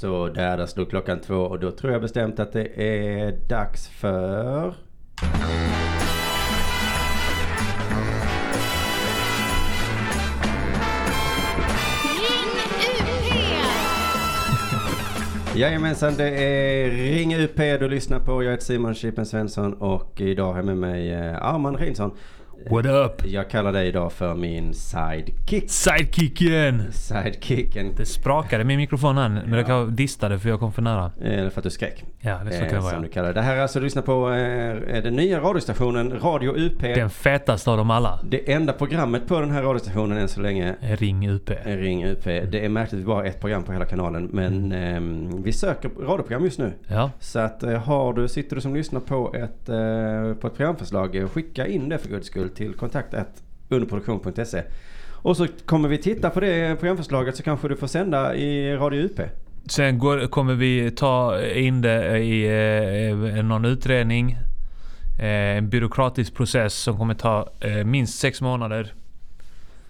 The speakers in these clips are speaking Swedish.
Så där, där slog klockan två och då tror jag bestämt att det är dags för... Jajamensan, det är Ring UP du lyssnar på. Jag heter Simon Chippen Svensson och idag har jag med mig eh, Arman Reinsson. What up? Jag kallar dig idag för min sidekick. Sidekicken! Sidekicken. Det sprakade min mikrofon här, men jag kan distade för jag kom för nära. Eller för att du skrek. Ja, det så Eh, kan det vara. som ja. du kallar det. Det här är alltså, du lyssnar på eh, den nya radiostationen Radio UP. Den fetaste av dem alla. Det enda programmet på den här radiostationen än så länge Ring UP. är Ring UP. Det är märkligt bara ett program på hela kanalen. Men ehm, vi söker radioprogram just nu. Ja, Så att eh, har du, sitter du som lyssnar på ett, eh, på ett programförslag, eh, skicka in det för guds skull till kontakt underproduktion.se. Och så kommer vi titta på det programförslaget så kanske du får sända i Radio UP. Sen går, kommer vi ta in det i eh, någon utredning. Eh, en byråkratisk process som kommer ta eh, minst sex månader.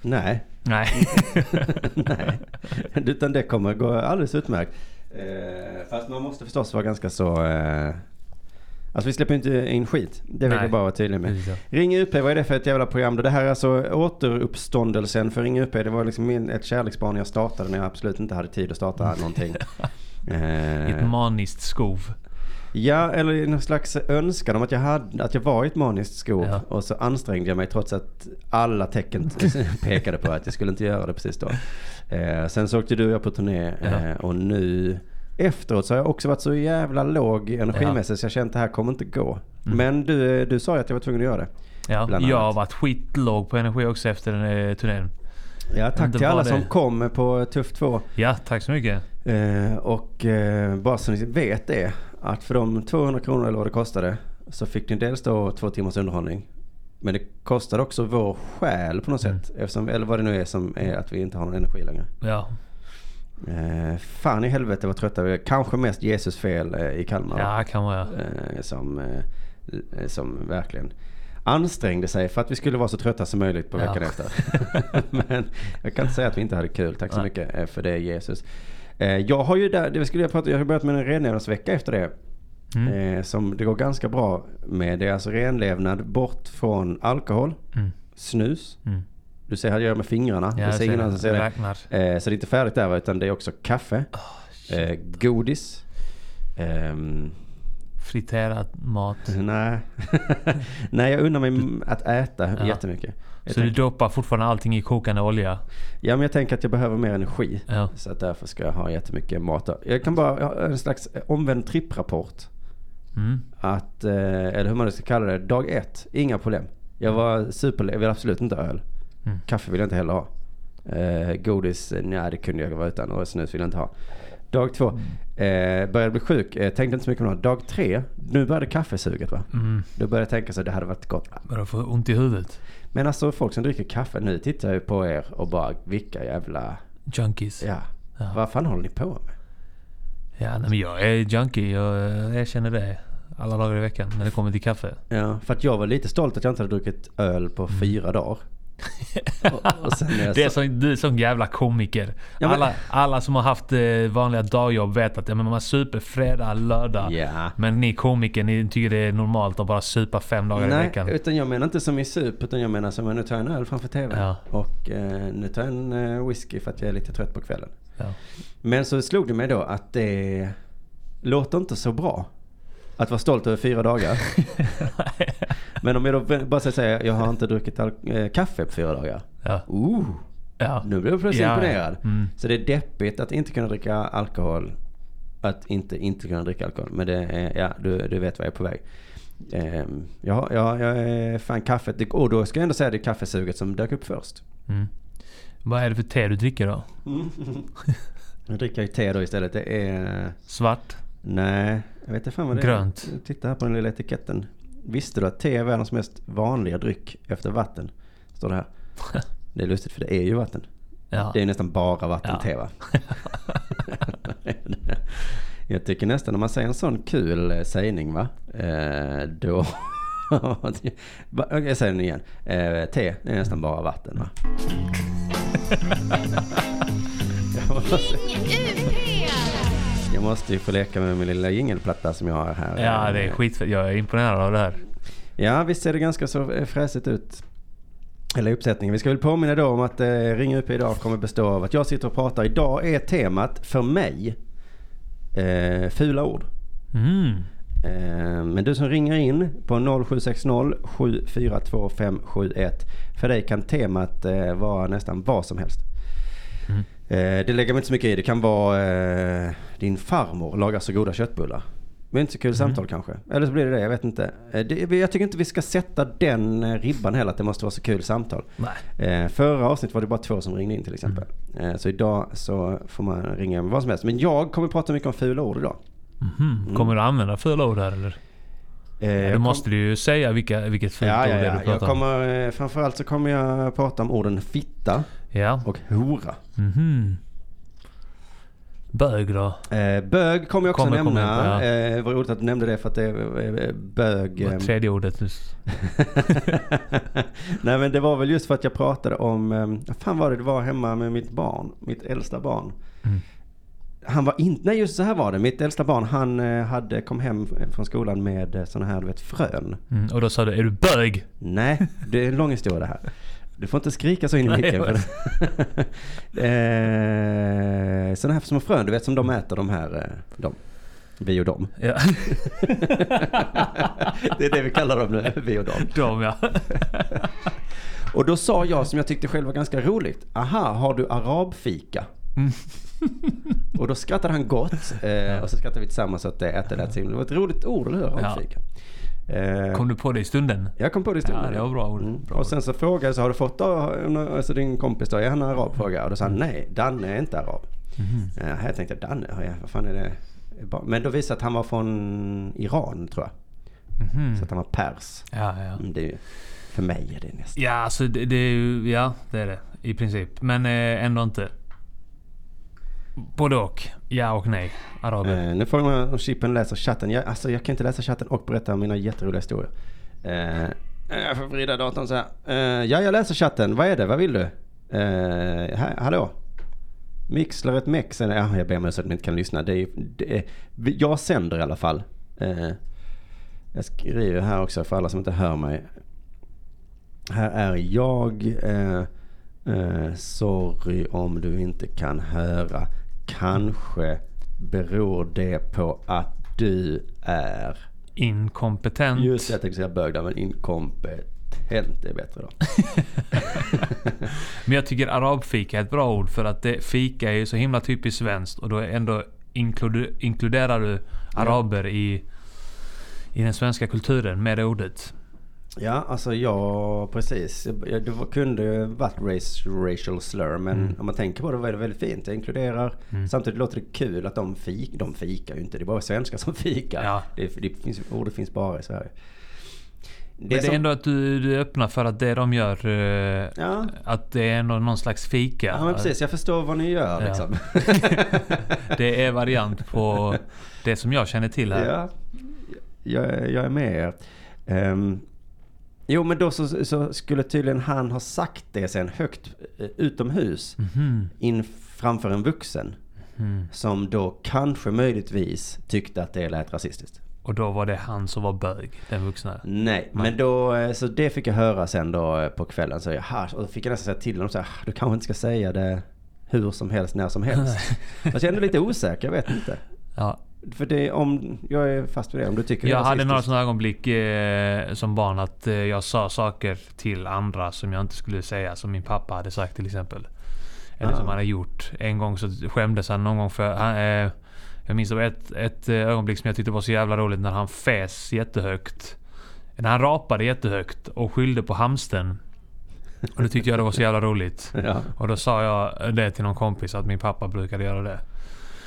Nej, Nej. nej. Utan det kommer gå alldeles utmärkt. Eh, fast man måste förstås vara ganska så... Eh, alltså vi släpper inte in skit. Det vill jag bara vara tydlig med. Ring UP, vad är det för ett jävla program? Det här är alltså återuppståndelsen för Ring UP. Det var liksom min, ett kärleksbarn jag startade när jag absolut inte hade tid att starta någonting. I ett Eh, maniskt skov. ja, eller någon slags önskan om att jag, hade, att jag var i ett maniskt skov. Ja. Och så ansträngde jag mig trots att alla tecken pekade på att jag skulle inte göra det precis då. Eh, sen så åkte du och jag på turné eh, och nu efteråt så har jag också varit så jävla låg energimässigt så jag kände att det här kommer inte gå. Mm. Men du, du sa ju att jag var tvungen att göra det. Ja, jag har varit skitlåg på energi också efter den eh, turnén. Ja, tack till alla var som det- kom på Tuff 2. Ja, tack så mycket. Eh, och eh, bara så ni vet det, att för de 200 kronor eller vad det kostade så fick ni dels då två timmars underhållning. Men det kostade också vår själ på något Mm. sätt. Eftersom, eller vad det nu är som är att vi inte har någon energi längre. Ja, Eh, fan i helvete vad trötta vi är. Kanske mest Jesus fel eh, i Kalmar. ja kan vara. Eh, som, eh, som verkligen ansträngde sig för att vi skulle vara så trötta som möjligt på Ja. veckan efter. Men jag kan inte säga att vi inte hade kul. Tack så Nej. mycket eh, för det Jesus. Eh, Jag har ju där, det skulle jag prata, jag har börjat med en renlevnadsvecka efter det. Mm. Eh, som det går ganska bra med. Det är alltså renlevnad bort från alkohol, Mm. snus. Mm. Du ser här jag gör med fingrarna. Ja, det ser ingen annan som ser det. Eh, så det är inte färdigt där utan det är också kaffe, Oh, eh, godis. ehm, Friterad mat. Nej. Nej, jag undrar mig att äta Ja. jättemycket. Jag Så du tänker, doppar fortfarande allting i kokande olja? ja, men jag tänker att jag behöver mer energi. Ja. Så att därför ska jag ha jättemycket mat. Jag kan bara ha en slags omvänd tripprapport. Mm. Att, eh, eller hur man nu ska kalla det. Dag ett, inga problem. Jag var super, jag vill absolut inte öl. Mm. Kaffe vill jag inte heller ha. Eh, godis, eh, nej det kunde jag vara utan. Och snus vill jag inte ha. Dag två, eh, började bli sjuk. Eh, tänkte inte så mycket på det. Dag tre, nu började kaffesuget va. Mm. Då började jag tänka så det hade varit gott. Börjar få ont i huvudet. Men alltså folk som dricker kaffe, nu tittar jag ju på er och bara vilka jävla... Junkies. Ja. Ja. Vad fan håller ni på med? Ja, nej, men jag är junkie. Jag, jag känner det. Alla dagar i veckan när det kommer till kaffe. Ja, för att jag var lite stolt att jag inte hade druckit öl på fyra dagar. Och, och Det är sa- som, du är som jävla komiker. Ja, men- alla, alla som har haft eh, vanliga dagjobb vet att ja, men man super fredag, lördag. Ja. Men ni komiker, ni tycker det är normalt att bara supa fem dagar i Nej, veckan. utan jag menar inte som i sup, utan jag menar som att nu tar jag en öl framför tvn. Ja. Och eh, nu tar jag en eh, whisky för att jag är lite trött på kvällen. Ja. Men så slog det mig då att det låter inte så bra. Att vara stolt över fyra dagar. Men om jag då bara så här, jag har inte druckit eh, kaffe på fyra dagar. Ja. Ooh, Ja. nu blir jag plötsligt Ja, imponerad. Mm. Så det är deppigt att inte kunna dricka alkohol. Att inte inte kunna dricka alkohol. Men det är, ja, du, du vet vad jag är på väg. Ehm, ja, ja, jag är fan kaffet. Och då ska jag ändå säga det är kaffesuget som dök upp först. Mm. Vad är det för te du dricker då? Jag dricker ju te då istället. Det är... Svart? Nej, jag vet inte fan vad det Grönt. är. Titta här på den lilla etiketten. Visste du att te är världens mest vanliga dryck efter vatten? Står det här. Det är lustigt för det är ju vatten. Ja. Det är nästan bara vattente va? jag tycker nästan när man säger en sån kul eh, sägning va? Eh, då... Jag säger den igen. Eh, te det är nästan bara vatten va? Jag måste- Ring UP! Jag måste ju få leka med min lilla jingelplatta som jag har här. Ja, det är skitfett. Jag är imponerad av det här. Ja, visst ser det ganska så eh, fräsigt ut. Eller uppsättningen. Vi ska väl påminna då om att eh, Ring UP idag kommer bestå av att jag sitter och pratar. Idag är temat för mig eh, fula ord. Mm. Eh, men du som ringer in på 0760 742 571. För dig kan temat eh, vara nästan vad som helst. Mm. Eh, det lägger man inte så mycket i. Det kan vara eh, din farmor lagar så goda köttbullar. Men inte så kul Mm. samtal kanske. Eller så blir det det, jag vet inte. Eh, det, jag tycker inte vi ska sätta den ribban heller att det måste vara så kul samtal. Nej. Förra avsnittet var det bara två som ringde in till exempel. Mm. Så idag så får man ringa med vad som helst. Men jag kommer prata mycket om fula ord idag. Mhm. Kommer du använda fula ord här eller? Eh, Du jag kom- måste ju säga vilka, vilket fult Ja, ord ja, det är ja. du Jag pratar om. kommer, eh, framförallt så kommer jag prata om orden fitta Ja. och hora. Mhm. Bög då? Eh, bög kommer jag också Kommer- kommer nämna. jag på, ja. eh, vad roligt att du nämnde det för att det är eh, bög. Vad eh, tredje ordet nyss. Nej men det var väl just för att jag pratade om, eh, vad fan var det det var hemma med mitt barn, mitt äldsta barn. Mm. Han var inte, nej just så här var det. Mitt äldsta barn han eh, hade, kom hem från skolan med eh, såna här du vet frön. Mm. Och då sa du, är du bög? Nej, det är en lång historia det här. Du får inte skrika så in i micken. För eh, sådana här små frön, du vet som de äter de här, de. Vi och dem. Ja. Det är det vi kallar dem nu, vi och dem. De ja. Och då sa jag, som jag tyckte själv var ganska roligt, aha, har du arabfika? Mm. Och då skrattade han gott. Eh, och så skrattade vi tillsammans att det, att det lät Det var ett roligt ord, eller hur? Arabfika. Eh, Kom du på det i stunden? jag kom på det i stunden. Ja, det var bra ord. Mm. Och sen så frågade jag så har du fått alltså din kompis då, är han arab? Frågade. Och då sa han nej, Danne är inte arab. Mhm. Eh, jag tänkte Danne, ja, vad fan är det? Men då visade att han var från Iran tror jag. Mhm. Så att han var pers. Ja, ja. Mm, Det är ju, för mig är det nästan. Ja, alltså det, det är ju... Ja, det är det. I princip. Men eh, ändå inte. Både och. Ja och nej. Araber. Eh, nu får man om Chippen läser chatten. Jag, alltså jag kan inte läsa chatten och berätta mina jätteroliga historier. Eh, eh, jag får vrida datorn så här. Eh, ja, jag läser chatten. Vad är det? Vad vill du? Eh, ha, hallå? Mixlar ett mex? Ja, jag ber om ursäkt att ni inte kan lyssna. Det är, det är, jag sänder i alla fall. Eh, jag skriver här också för alla som inte hör mig. Här är jag. Eh, eh, sorry om du inte kan höra. Kanske beror det på att du är... Inkompetent. Just det, jag tänkte säga bög där, men inkompetent är bättre då. Men jag tycker arabfika är ett bra ord för att det, fika är ju så himla typiskt svenskt och då ändå inkluder, inkluderar du araber i, i den svenska kulturen med det ordet. Ja, alltså ja, precis. Jag- Det var- kunde varit race, racial slur, men Mm. om man tänker på det var det väldigt fint. Det inkluderar, Mm. samtidigt låter det kul att de fik, de fikar ju inte. Det är bara svenskar som fikar. Ja. Det, det finns, ordet finns bara i Sverige. Men det är som- ändå att du, du öppnar för att det de gör, eh, Ja, att det är ändå någon slags fika. ja men precis. Jag förstår vad ni gör Ja. liksom. Det är variant på det som jag känner till här. Ja, jag, jag är med er. Ehm, jo, men då så, så skulle tydligen han ha sagt det sen högt eh, utomhus Mhm. in framför en vuxen. Mm. Som då kanske möjligtvis tyckte att det lät rasistiskt. Och då var det han som var bög, den vuxna. Nej, men då, eh, så det fick jag höra sen då eh, på kvällen. Så jag, och då fick jag nästan säga till honom så här, "Ah, du kanske inte ska säga det hur som helst, när som helst. Fast jag är ändå lite osäker, jag vet inte. Ja. För det om, jag är fast vid det, om du tycker Jag hade några sådana ögonblick eh, som barn att eh, jag sa saker till andra som jag inte skulle säga. Som min pappa hade sagt till exempel. Eller Ah. som han hade gjort. En gång så skämdes han någon gång för... Han, eh, jag minns det var ett, ett eh, ögonblick som jag tyckte var så jävla roligt när han fes jättehögt. När han rapade jättehögt och skyllde på hamsten. Och det tyckte jag det var så jävla roligt. Ja, Och då sa jag det till någon kompis att min pappa brukade göra det.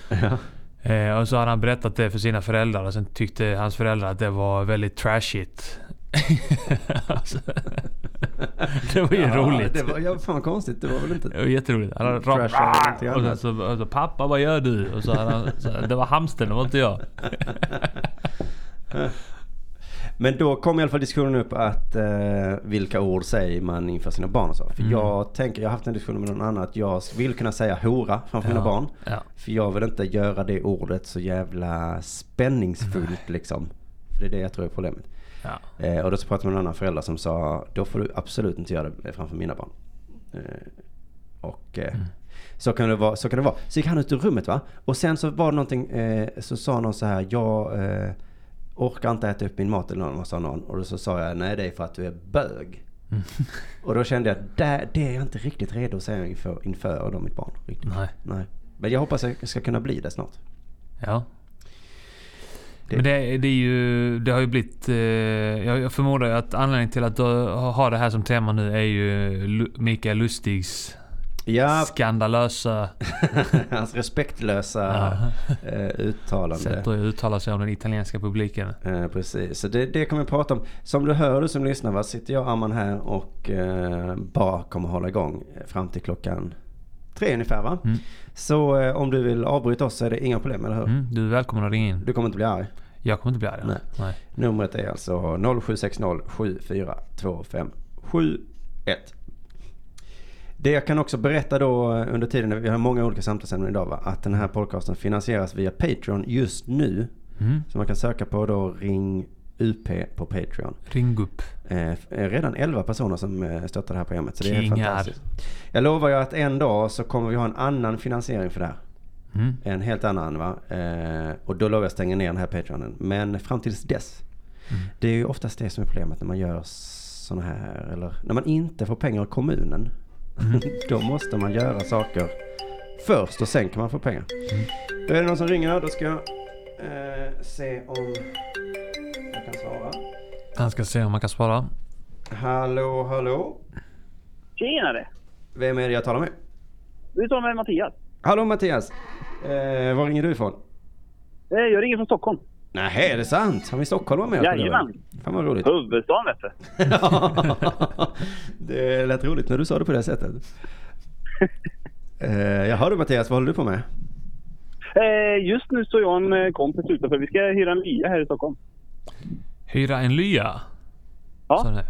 ja. Eh, och så hade han berättat det för sina föräldrar och sen tyckte hans föräldrar att det var väldigt trashigt. alltså, det var ju ja, roligt. Det var, ja, fan vad konstigt. Det var väl inte... Det var jätteroligt. Han hade någonting och sen så, och så pappa vad gör du? Och så han, så, det var hamsten, det var inte jag. Men då kom i alla fall diskussionen upp att eh, vilka ord säger man inför sina barn och så. För Mm. jag tänker, jag har haft en diskussion med någon annan att jag vill kunna säga hora framför mina Ja, barn. Ja. För jag vill inte göra det ordet så jävla spänningsfullt liksom. För det är det jag tror är problemet. Ja. Eh, och då så pratade jag med en annan förälder som sa, då får du absolut inte göra det framför mina barn. Eh, och eh, Mm. så, kan det vara, så kan det vara. Så gick han ut ur rummet va. Och sen så var det någonting, eh, så sa någon så här, jag eh, orkar inte äta upp min mat eller någon, sa någon. Och då så sa jag, nej det är för att du är bög. Mm. Och då kände jag, det, det är jag inte riktigt redo att säga inför, inför då mitt barn. Riktigt. Nej. Nej. Men jag hoppas jag ska kunna bli det snart. Ja. Det- Men det, det är ju, det har ju blivit, eh, jag, förmodar att anledningen till att du har det här som tema nu är ju Mikael Lustigs Ja, skandalösa hans respektlösa eh, uttalande. sätt att uttala sig om den italienska publiken. Eh, precis, så det, det kommer vi prata om. Som du hör du som lyssnar va, sitter jag och Amman här och eh, bara kommer hålla igång fram till klockan tre ungefär va? Mm. Så eh, om du vill avbryta oss så är det inga problem, eller hur? Mm, du är välkommen att ringa in. Du kommer inte bli arg? Jag kommer inte bli arg. Nej. Nej. Numret är alltså 0760 742571. Det jag kan också berätta då eh, under tiden, vi har många olika samtalsämnen idag va, att den här podcasten finansieras via Patreon just nu. Mm. Så man kan söka på då Ring UP på Patreon. Ring upp. Eh, eh, redan 11 personer som eh, stöttar det här programmet. Så det är Kingar. fantastiskt. Jag lovar ju att en dag så kommer vi ha en annan finansiering för det här. Mm. En helt annan va. Eh, och då lovar jag stänga ner den här Patreonen. Men fram tills dess. Mm. Det är ju oftast det som är problemet när man gör sådana här. Eller när man inte får pengar av kommunen. Mm. då måste man göra saker först och sen kan man få pengar. Mm. Då är det någon som ringer. Då ska jag eh, se om jag kan svara. Han ska se om man kan spara. Hallå, hallå. Tjenare! Vem är det jag talar med? Du talar med Mattias. Hallå Mattias. Eh, var ringer du ifrån? Eh, Jag ringer från Stockholm. Nej, är det sant? Har vi stockholmare med oss på Jajamän. Fan vad roligt. Huvudstaden vet du. det lät roligt när du sa det på det sättet. Eh, jaha du Mattias, vad håller du på med? Eh, Just nu står jag och en eh, kompis utanför. Vi ska hyra en lya här i Stockholm. Hyra en lya. Ja.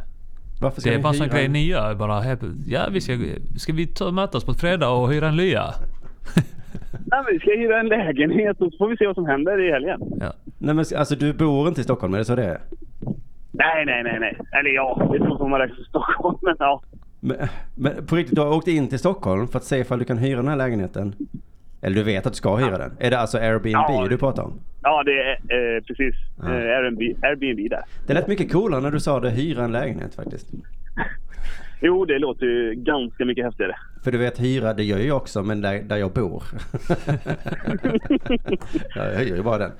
Varför ska det är vi bara en sån grej ni gör. Bara, ja, vi ska, ska vi ta, mötas på fredag och hyra en lya? Nej, men vi ska hyra en lägenhet och så får vi se vad som händer i helgen. Ja. Nej men alltså du bor inte i Stockholm, är det så det är? Nej, nej, nej, nej. Eller ja, det är så som man räknar Stockholm. Men ja. Men, men på riktigt, du har åkt in till Stockholm för att se ifall du kan hyra den här lägenheten? Eller du vet att du ska hyra den? Är det alltså Airbnb Ja. du pratar om? Ja, det är eh, precis. Ja. Eh, Airbnb, Airbnb där. Det lät mycket coolare när du sa det, hyra en lägenhet faktiskt. Jo, det låter ju ganska mycket häftigare. För du vet hyra, det gör ju jag också, men där, där jag bor. ja, jag hyr ju bara den.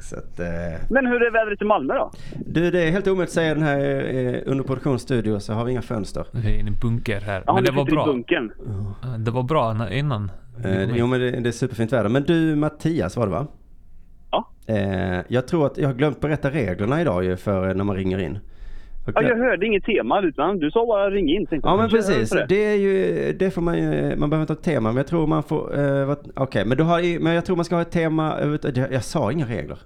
Så att, eh, Men hur är vädret i Malmö då? du, det är helt omöjligt att säga den här eh, under produktionsstudio så har vi inga fönster. Vi är i en bunker här. Ja, Men det var bra. bunkern. Det var bra innan. Eh, jo men det, det är superfint väder. Men du Mattias var det va? Ja. Eh, jag tror att jag har glömt berätta reglerna idag ju för eh, när man ringer in. Ja, jag hörde inget tema utan du sa bara ring in. Ja men precis. det. Det är ju, det får man ju, man behöver inte ha ett tema. Men jag tror man får, vad- okej men du har, i- men jag tror man ska ha ett tema. Jag, jag sa inga regler.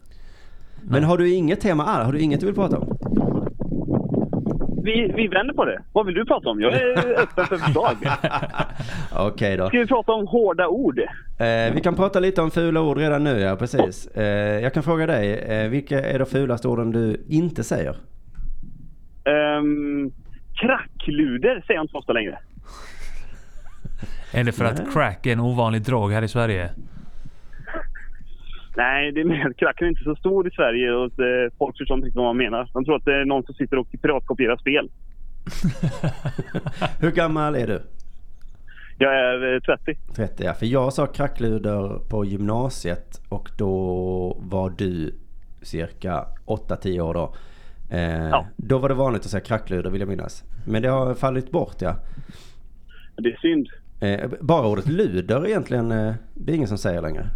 Men har du inget tema alls? Har du inget du vill prata om? Vi, vi vänder på det. Vad vill du prata om? Jag är öppen för förslag. Okej då. Ska vi prata om hårda ord? Eh, vi kan prata lite om fula ord redan nu, ja precis. Eh, jag kan fråga dig, eh, vilka är de fulaste orden du inte säger? Um, krackluder säger jag inte så ofta längre. Är det för Nej. att crack är en ovanlig drog här i Sverige? Nej, det är mer att kracken är inte så stor i Sverige och eh, folk förstår inte riktigt vad man menar. De tror att det är någon som sitter och piratkopierar spel. Hur gammal är du? Jag är eh, 30. 30 ja, för jag sa krackluder på gymnasiet och då var du cirka 8-10 år då. Eh, Ja. Då var det vanligt att säga krackluder vill jag minnas. Men det har fallit bort ja. Det är synd. Eh, bara ordet luder egentligen, eh, det är ingen som säger längre.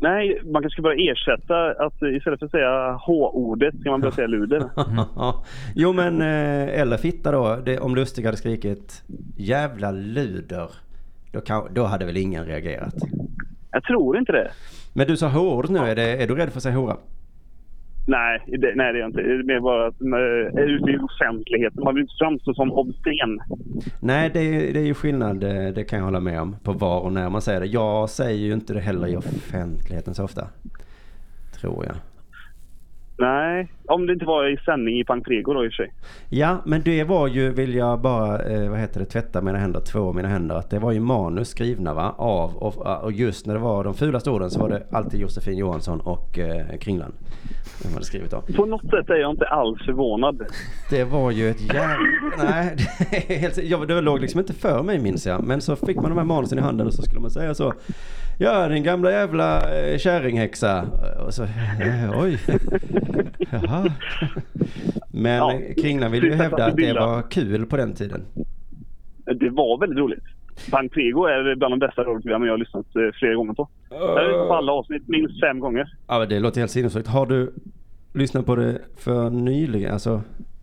Nej, man kanske ska bara ersätta att eh, istället för att säga H-ordet ska man börja säga luder. jo men, eh, eller fitta då. Det, om Lustig hade skrikit jävla luder. Då, kan, då hade väl ingen reagerat. Jag tror inte det. Men du sa h-ordet nu, är, det, är du rädd för att säga hora? Nej, det, nej, det är jag inte. Det är mer bara att man är ute i offentligheten. Man vill inte framstå som obscen. Nej, det är, det är ju skillnad, eh, det kan jag hålla med om, på var och när man säger det. Jag säger ju inte det heller i offentligheten så ofta. Tror jag. Nej, om det inte var i sändning i Pankrego då i och för sig. Ja, men det var ju, vill jag bara, eh, vad heter det, tvätta mina händer, två mina händer. Att det var ju manus skrivna va, av, och, och just när det var de fulaste orden så var det alltid Josefin Johansson och eh, Kringlan. De hade skrivit av. På något sätt är jag inte alls förvånad. Det var ju ett jävla... Nej, det, helt, det låg liksom inte för mig minns jag. Men så fick man de här manusen i handen och så skulle man säga så. Ja, din gamla jävla eh, kärringhäxa. Och så, eh, oj. Jaha. Men Ja, Kringlan ville ju hävda att det var kul på den tiden. Det var väldigt roligt. Pankrego är bland de bästa radioprogrammen jag har lyssnat eh, flera gånger på. Jag har lyssnat på alla avsnitt minst fem gånger. Ja, men det låter helt sinnessjukt. Har du lyssnat på det för nyligen? Alltså,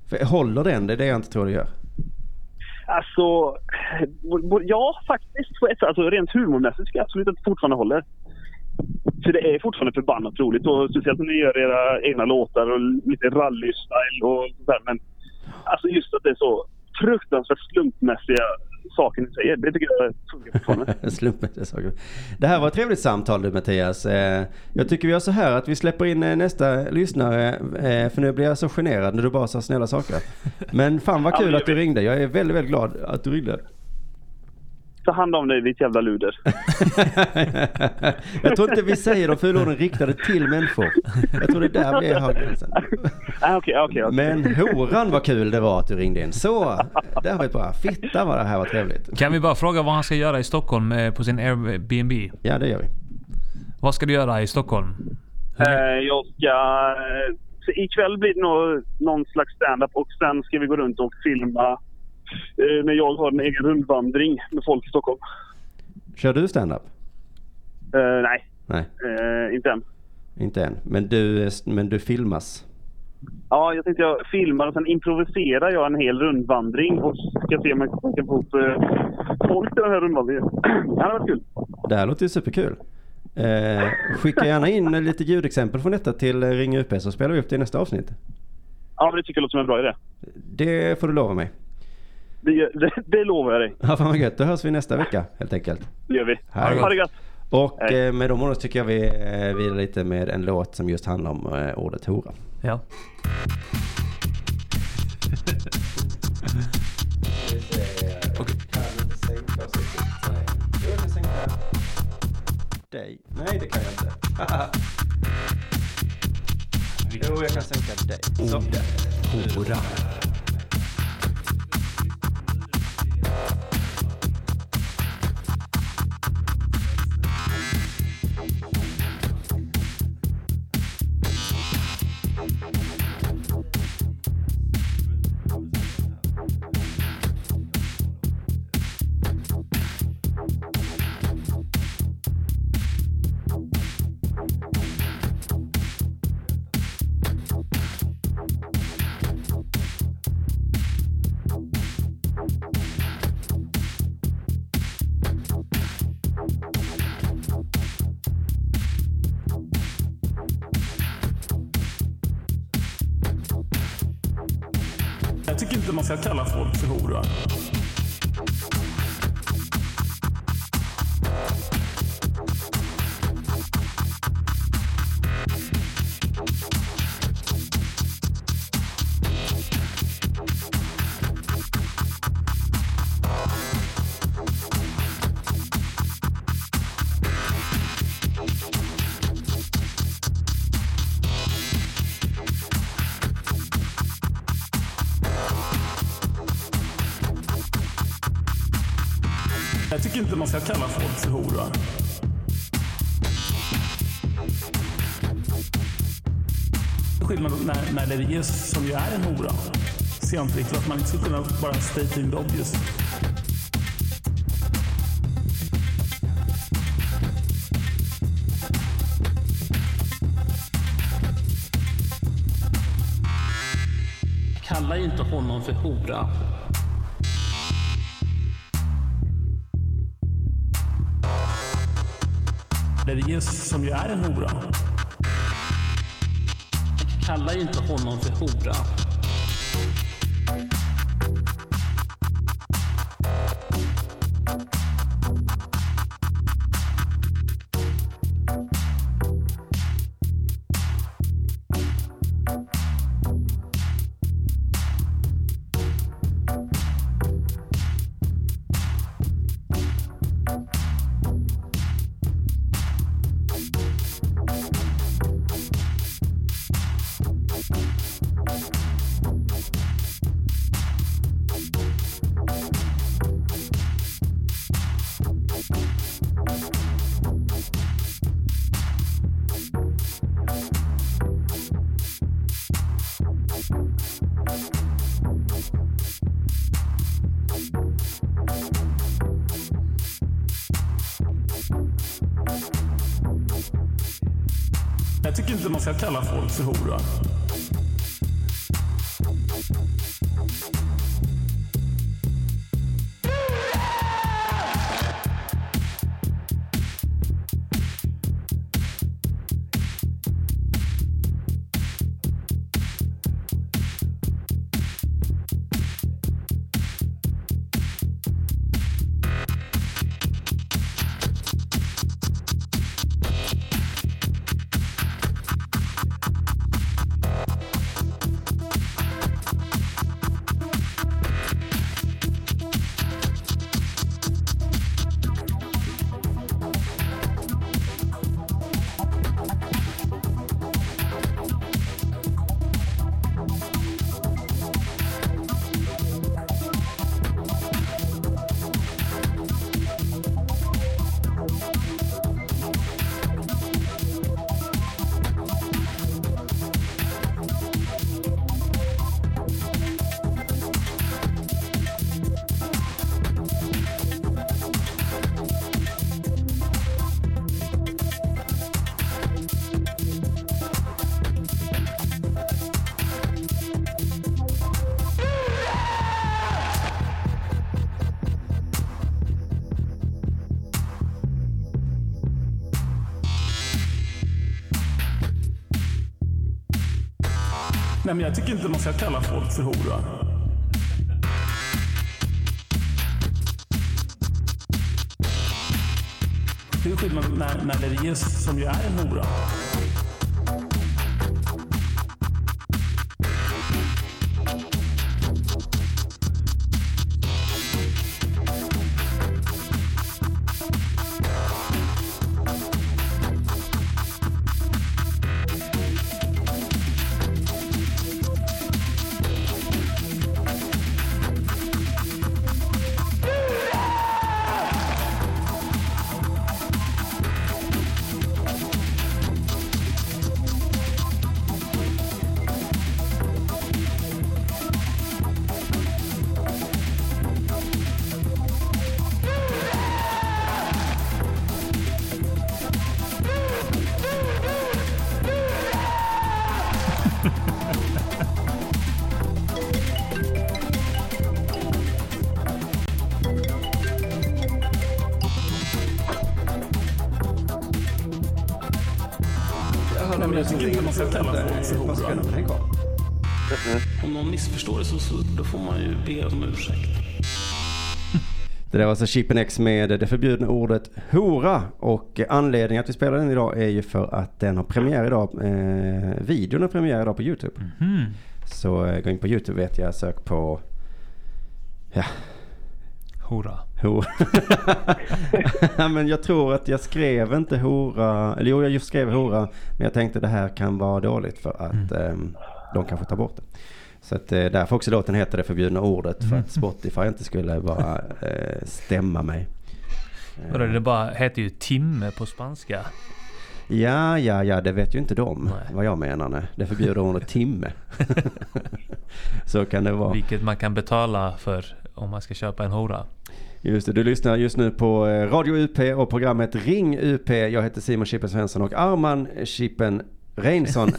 för, håller den? Det är det jag inte tror det gör. Alltså, ja faktiskt. På ett sätt. Alltså, rent humormässigt ska jag absolut att det fortfarande håller. För det är fortfarande förbannat roligt. Och speciellt när ni gör era egna låtar och lite rally-style och sådär. Men alltså just att det är så fruktansvärt slumpmässiga saker ni säger. Det tycker jag funkar fortfarande. Slumpmässiga saker. Det här var ett trevligt samtal du Mattias. Eh, Jag tycker vi gör så här att vi släpper in eh, nästa lyssnare. eh, För nu blir jag så generad när du bara sa snälla saker. Men fan vad Ja, kul jag att du ringde. Jag är väldigt, väldigt glad att du ringde. Ta hand om dig ditt jävla luder. jag tror inte vi säger de fula orden riktade till människor. Jag tror det är där vi har gränsen. Ah, Okej, okej. okej. Men horan vad kul det var att du ringde in. Så, där har vi ett bra. Fitta vad det här var trevligt. Kan vi bara fråga vad han ska göra i Stockholm eh, på sin Airbnb? Ja, det gör vi. Vad ska du göra i Stockholm? Eh, jag ska... eh, så ikväll blir det nog någon slags stand-up och sen ska vi gå runt och filma när jag har en egen rundvandring med folk i Stockholm. Kör du stand-up? Eh, nej, Nej, eh, inte än. inte än. Men du, men du filmas? Ja, jag tänkte jag filmar och sen improviserar jag en hel rundvandring och ska se om jag kan få upp eh, folk till den här rundvandringen. det hade varit kul. Det här låter ju superkul. Eh, skicka gärna in lite ljudexempel från detta till Ring UP så spelar vi upp det i nästa avsnitt. Ja, men det tycker jag låter som en bra idé. Det får du lova mig. Det, det, det lovar jag dig. Ja, fan vad gött. Då hörs vi nästa vecka helt enkelt. Det gör vi. Hej. Ha det gött. Och Hej. eh, med de orden så tycker jag vi eh, vilar lite med en låt som just handlar om eh, ordet hora. Ja. Dig. Nej, det kan jag inte. jo, jag kan sänka dig. Så. Hora. Jag inte man ska kalla folk för hora. Skillnad när, när det ges som ju är en hora. Ser jag inte riktigt att man inte skulle kunna bara state in the obvious. Kalla inte honom för hora. Där det ges som ju är en hora. kallar inte honom för hora. Kalla folk för hora. Nej, men jag tycker inte man ska kalla folk för hora. Det är skillnad när, när det är som ju är en hora. Missförstår det så, så då får man ju be om ursäkt. Det där var alltså Chippen X med det förbjudna ordet hora. Och anledningen att vi spelar den idag är ju för att den har premiär idag. Eh, videon har premiär idag på YouTube. Mhm. Så eh, gå in på YouTube vet jag, sök på ja, Hora. hora. Men jag tror att jag skrev inte hora. Eller jo, jag just skrev hora. Men jag tänkte det här kan vara dåligt för att ehm, de kanske tar bort det. Så att eh, därför också låten heter det förbjudna ordet. För att Spotify inte skulle bara eh, stämma mig. Vadå, det bara heter ju timme på spanska. Ja, ja, ja, det vet ju inte de Nej. vad jag menar. Nej. Det förbjuder ordet timme. Så kan det vara. Vilket man kan betala för om man ska köpa en hora. Just det, du lyssnar just nu på eh, Radio UP och programmet Ring UP. Jag heter Simon Chippen Svensson och Arman Chippen Reinsson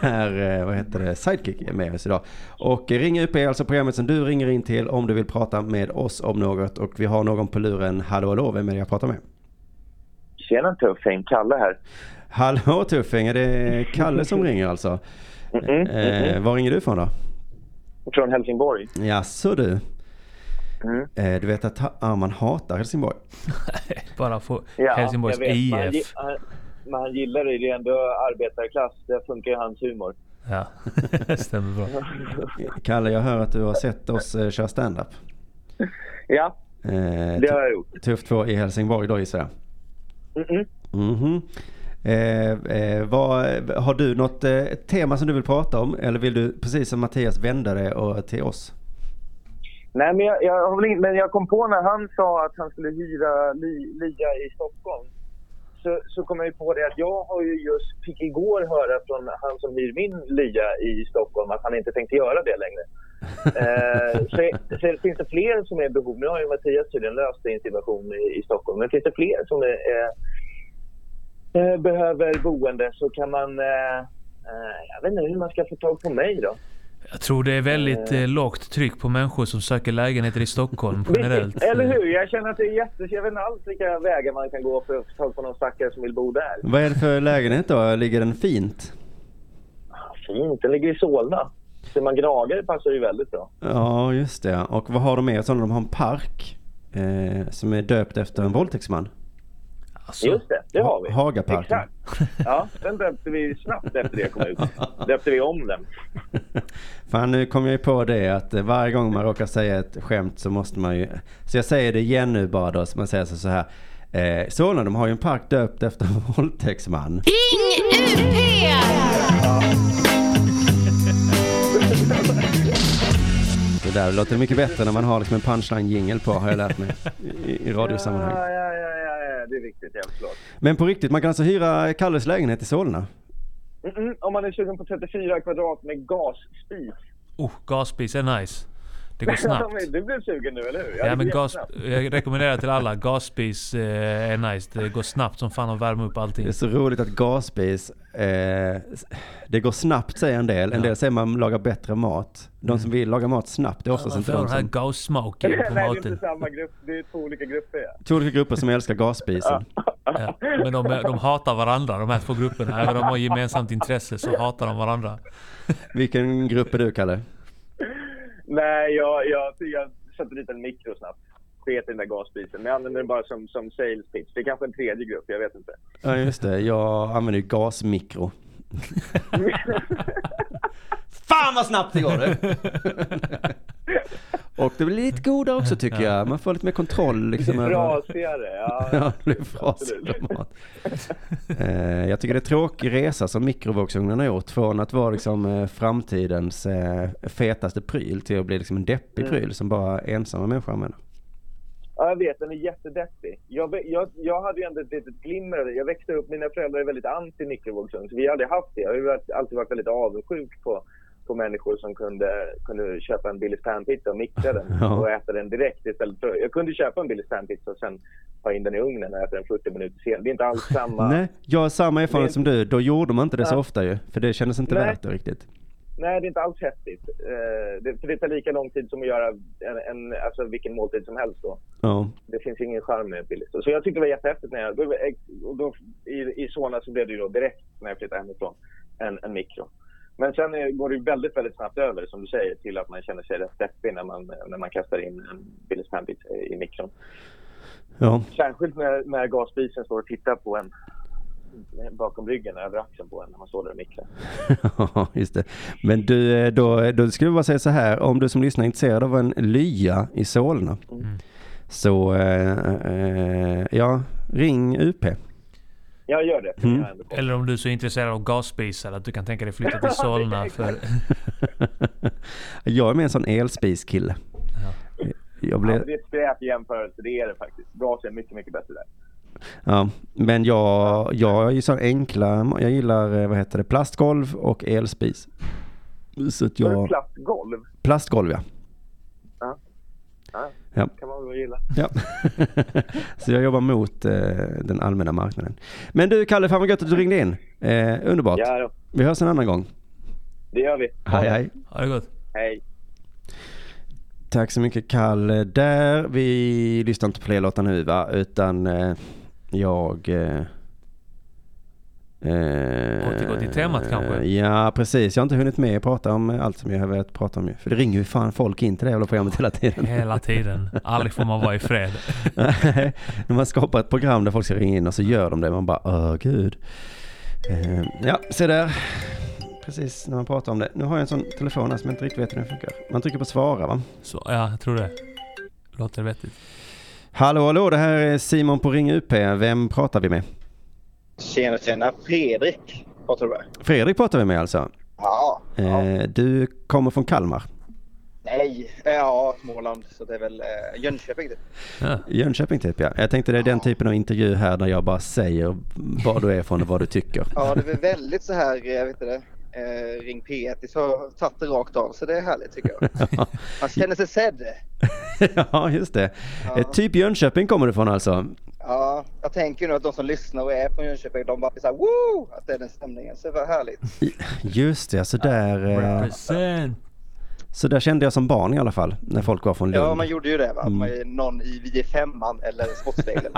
är, eh, vad heter det, sidekick med oss idag. Och Ring UP är alltså programmet som du ringer in till om du vill prata med oss om något. Och vi har någon på luren. Hallå, hallå, vem är det jag pratar med? Tjena tuffing, Kalle här. Hallå Tuffing, är det Kalle som ringer alltså? Mm-mm, Eh, mm-mm. var ringer du ifrån då? Från Helsingborg. Jaså du? Mm. Eh, du vet att Arman hatar Helsingborg? Bara få Ja, Helsingborgs IF. han, men han gillar det. Det är ändå arbetarklass. Det funkar ju hans humor. Ja, stämmer bra. Kalle, jag hör att du har sett oss eh, köra stand-up. Ja, Eh, det har jag gjort. Tuff 2 i Helsingborg då gissar jag. Mm-mm. Mhm. Eh, eh, vad, har du något eh, tema som du vill prata om? Eller vill du precis som Mattias vända det och, till oss? Nej, men jag, jag, men jag kom på när han sa att han skulle hyra li, lia i Stockholm. Så, så kom jag ju på det att jag har ju just, fick igår höra från han som hyr min lia i Stockholm att han inte tänkte göra det längre. eh, så, så finns det fler som är i behov. Nu har ju Mattias tydligen löst situation i, i Stockholm. Men finns det fler som är, är, eh, behöver boende så kan man... Eh, eh, jag vet inte hur man ska få tag på mig då. Jag tror det är väldigt eh, lågt tryck på människor som söker lägenheter i Stockholm generellt. Eller hur? Jag känner att det är jätte... Jag vet inte alls vilka vägar man kan gå för att få tag på någon stackare som vill bo där. Vad är det för lägenhet då? Ligger den fint? Fint, den ligger i Solna. Ser man Gnager passar ju väldigt bra. Ja, just det. Och vad har de mer? De har en park eh, som är döpt efter en våldtäktsman. Alltså, Just det, det har vi. Hagaparken. Exakt. Ja, den döpte vi snabbt efter det kom ut. Döpte vi om den. Fan, nu kom jag ju på det att varje gång man råkar säga ett skämt så måste man ju... Så jag säger det igen nu bara då, så man säger så så här. Eh, Solna, de har ju en park döpt efter en våldtäktsman. Ring UP! Det där låter mycket bättre när man har liksom en punchline-jingel på, har jag lärt mig. I, i radiosammanhang. Ja, ja, ja, det är viktigt. Ja, förlåt. Men på riktigt, man kan alltså hyra Kalles lägenhet i Solna? Mm-mm, om man är sugen på 34 kvadrat med gasspis. oh, gasspis är nice. Det går snabbt. Du blev sugen nu, eller hur? Ja det men gas, jag rekommenderar till alla. Gasspis eh, är nice. Det går snabbt som fan att värma upp allting. Det är så roligt att gasspis, eh, det går snabbt säger en del. En del säger man lagar bättre mat. De som vill laga mat snabbt är oftast Man inte de den här som... gassmaken på Nej, det är inte maten. samma grupp. Det är två olika grupper. Ja. Två olika grupper som älskar gasspisen. Ja. Men de, de hatar varandra de här två grupperna. Även om de har gemensamt intresse så hatar de varandra. Vilken grupp är du Kalle? Nej, jag, jag, jag satte dit en mikro snabbt. Sket i den där gasspisen. Men jag använder den bara som, som sales pitch. Det är kanske en tredje grupp, jag vet inte. Ja just det, jag använder ju gasmikro. Fan vad snabbt det går du! Och det blir lite godare också tycker jag. Man får lite mer kontroll liksom. över- Brasigare, ja. Ja, det blir frasigare mat. Eh, jag tycker det är en tråkig resa som mikrovågsugnen har gjort. Från att vara liksom eh, framtidens eh, fetaste pryl till att bli liksom en deppig Mm. pryl som bara ensamma människor använder. Ja, jag vet. Den är jättedeppig. Jag, jag, jag hade ju ändå ett litet glimmer det. Jag växte upp, mina föräldrar är väldigt anti mikrovågsugn, så vi har aldrig haft det. Jag har alltid varit väldigt avundsjuk på, på människor som kunde, kunde köpa en Billys panpizza och mikra den Ja. och äta den direkt istället för... Jag kunde köpa en Billys panpizza och sen ha in den i ugnen och äta den 40 minuter senare. Det är inte alls samma... Nej, jag har samma erfarenhet som du. Då gjorde man inte det så Ja. ofta ju. För det kändes inte Nej. värt det riktigt. Nej, det är inte alls häftigt. Eh, det, för det tar lika lång tid som att göra en, en, alltså vilken måltid som helst då. Ja. Det finns ingen charm med Billys. Så jag tyckte det var jättehäftigt när jag... Då, och då, i, I Solna så blev det ju då direkt när jag flyttade hemifrån en, en mikro. Men sen eh, går det väldigt, väldigt snabbt över, som du säger, till att man känner sig rätt deppig när man, när man kastar in en Billys panpizza i mikron. Ja. Särskilt när, när gasspisen står och tittar på en bakom ryggen, över axeln på en, när man står där och mikrar. Ja, just det. Men du, eh, då, då skulle jag bara säga så här. Om du som lyssnar är intresserad av en lya i Solna. Så, eh, eh, ja, ring UP. Jag gör det. Mm. jag Eller om du är så intresserad av gasspisar att du kan tänka dig flytta till Solna för... jag är med en sån elspiskille. Jag Ja, blev, men det är skräp jämförelse, det är det faktiskt. Gas är mycket, mycket bättre där. ja, men jag, jag är ju sån enkla, jag gillar eh, vad heter det, plastgolv och elspis. Så att Jag... jag, Platt golv, plastgolv ja. ja. Ja. Kan man väl gilla. ja. Så jag jobbar mot eh, den allmänna marknaden. Men du Kalle, fan vad gött att du ringde in. Eh, underbart. Ja, då. Vi hörs en annan gång. det gör vi. Hej hej. Ha det gott. Hej. Tack så mycket Kalle där. Vi lyssnar inte på fler låtar nu va, utan eh, jag... Eh, Återgå till temat kanske? Ja, precis. Jag har inte hunnit med att prata om allt som jag har velat prata om. För det ringer ju fan folk in till det jävla programmet hela tiden. Hela tiden. Aldrig får man vara i fred. Nej, När man skapar ett program där folk ska ringa in och så gör de det. Man bara, åh gud. Eh, ja, se där. Precis när man pratar om det. Nu har jag en sån telefon här som jag inte riktigt vet hur den funkar. Man trycker på svara va? Så, ja, jag tror det. Låter vettigt. Hallå, hallå, det här är Simon på Ring UP. Vem pratar vi med? Tjena, tjena. Fredrik pratar du med? Fredrik pratar vi med alltså. Ja. ja. Eh, du kommer från Kalmar. Nej, ja Småland. Så det är väl eh, Jönköping typ. Ja. Jönköping typ ja. Jag tänkte det är den typen av intervju här där jag bara säger var du är från och vad du tycker. Ja, det är väl väldigt så här, jag vet inte det. Eh, ring P1 så har tagit det rakt av så det är härligt tycker jag. Man känner sig sedd. ja, just det. Ja. Eh, typ Jönköping kommer du från alltså? Ja, jag tänker nu att de som lyssnar och är från Jönköping de bara blir såhär woo! Att det är den stämningen. Så det var härligt. Just det, så där, eh, Represent. Så där kände jag som barn i alla fall. När folk var från Lund. Ja, man gjorde ju det va. Mm. Man är någon i Vi är femman eller Sportspegeln.